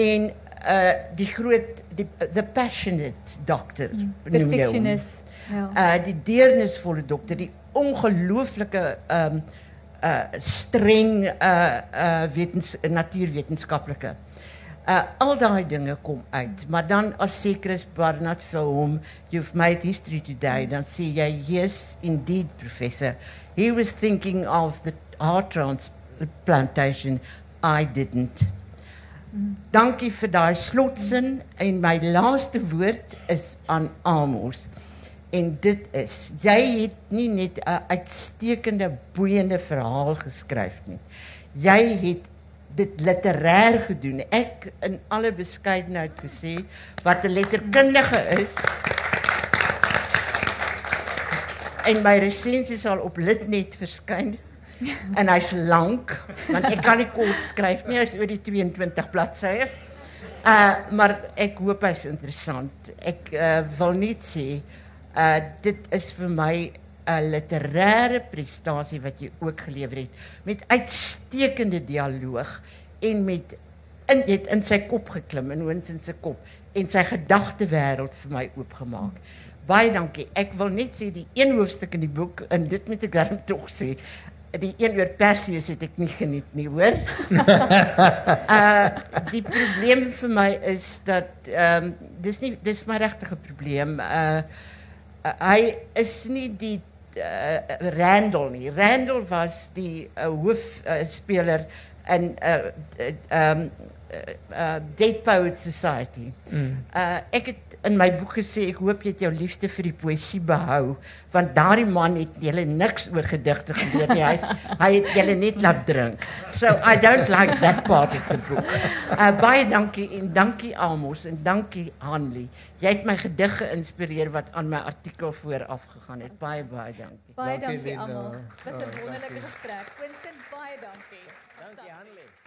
En uh die groot die the passionate doctor mm. noem. Ja. Uh die deernisvolle dokter, die ongelooflike ehm um, uh streng uh uh wetens natuurwetenskaplike. Uh al daai dinge kom uit, maar dan as Chris Barnard vir hom you've made history today, dan sê jy yes indeed professor. He was thinking of the heart transplantation I didn't. Dankie vir daai slotsin en my laaste woord is aan Amos. En dit is jy het nie net 'n uitstekende boeiende verhaal geskryf nie. Jy het dit literêr gedoen. Ek in alle beskeidenheid gesê wat 'n letterkundige is. En my resensie sal op Litnet verskyn en hy's lank want ek kan nie kort skryf nie hy's oor die 22 bladsye. Uh maar ek hoop hy's interessant. Ek uh, wil net sê uh dit is vir my 'n literêre prestasie wat jy ook gelewer het met uitstekende dialoog en met in dit in sy kop geklim in in sy kop en sy gedagtewêreld vir my oopgemaak. Baie dankie. Ek wil net sê die een hoofstuk in die boek en dit moet ek dan tog sê die een oor Perseus het ek nie geniet nie, hoor. uh (laughs) die probleem vir my is dat ehm um, dis nie dis my regte probleem. Uh hy is nie die uh, Randall nie. Randall was die uh, hoofspeler uh, in 'n uh, ehm uh, um, uh, uh, Dead Poets Society. Mm. Uh ek het in my boek gesê ek hoop jy het jou liefde vir die poësie behou want daardie man het julle niks oor gedigte geleer nie. Hy (laughs) hy het julle net laat drink. So I don't like that part of the book. Uh baie dankie en dankie Amos en dankie Hanlie. Jy het my gedig geïnspireer wat aan my artikel vooraf gegaan het. Baie baie dankie. Baie dankie, dankie almal. Dis 'n wonderlike gesprek. Winston baie dankie. Dankie Hanlie.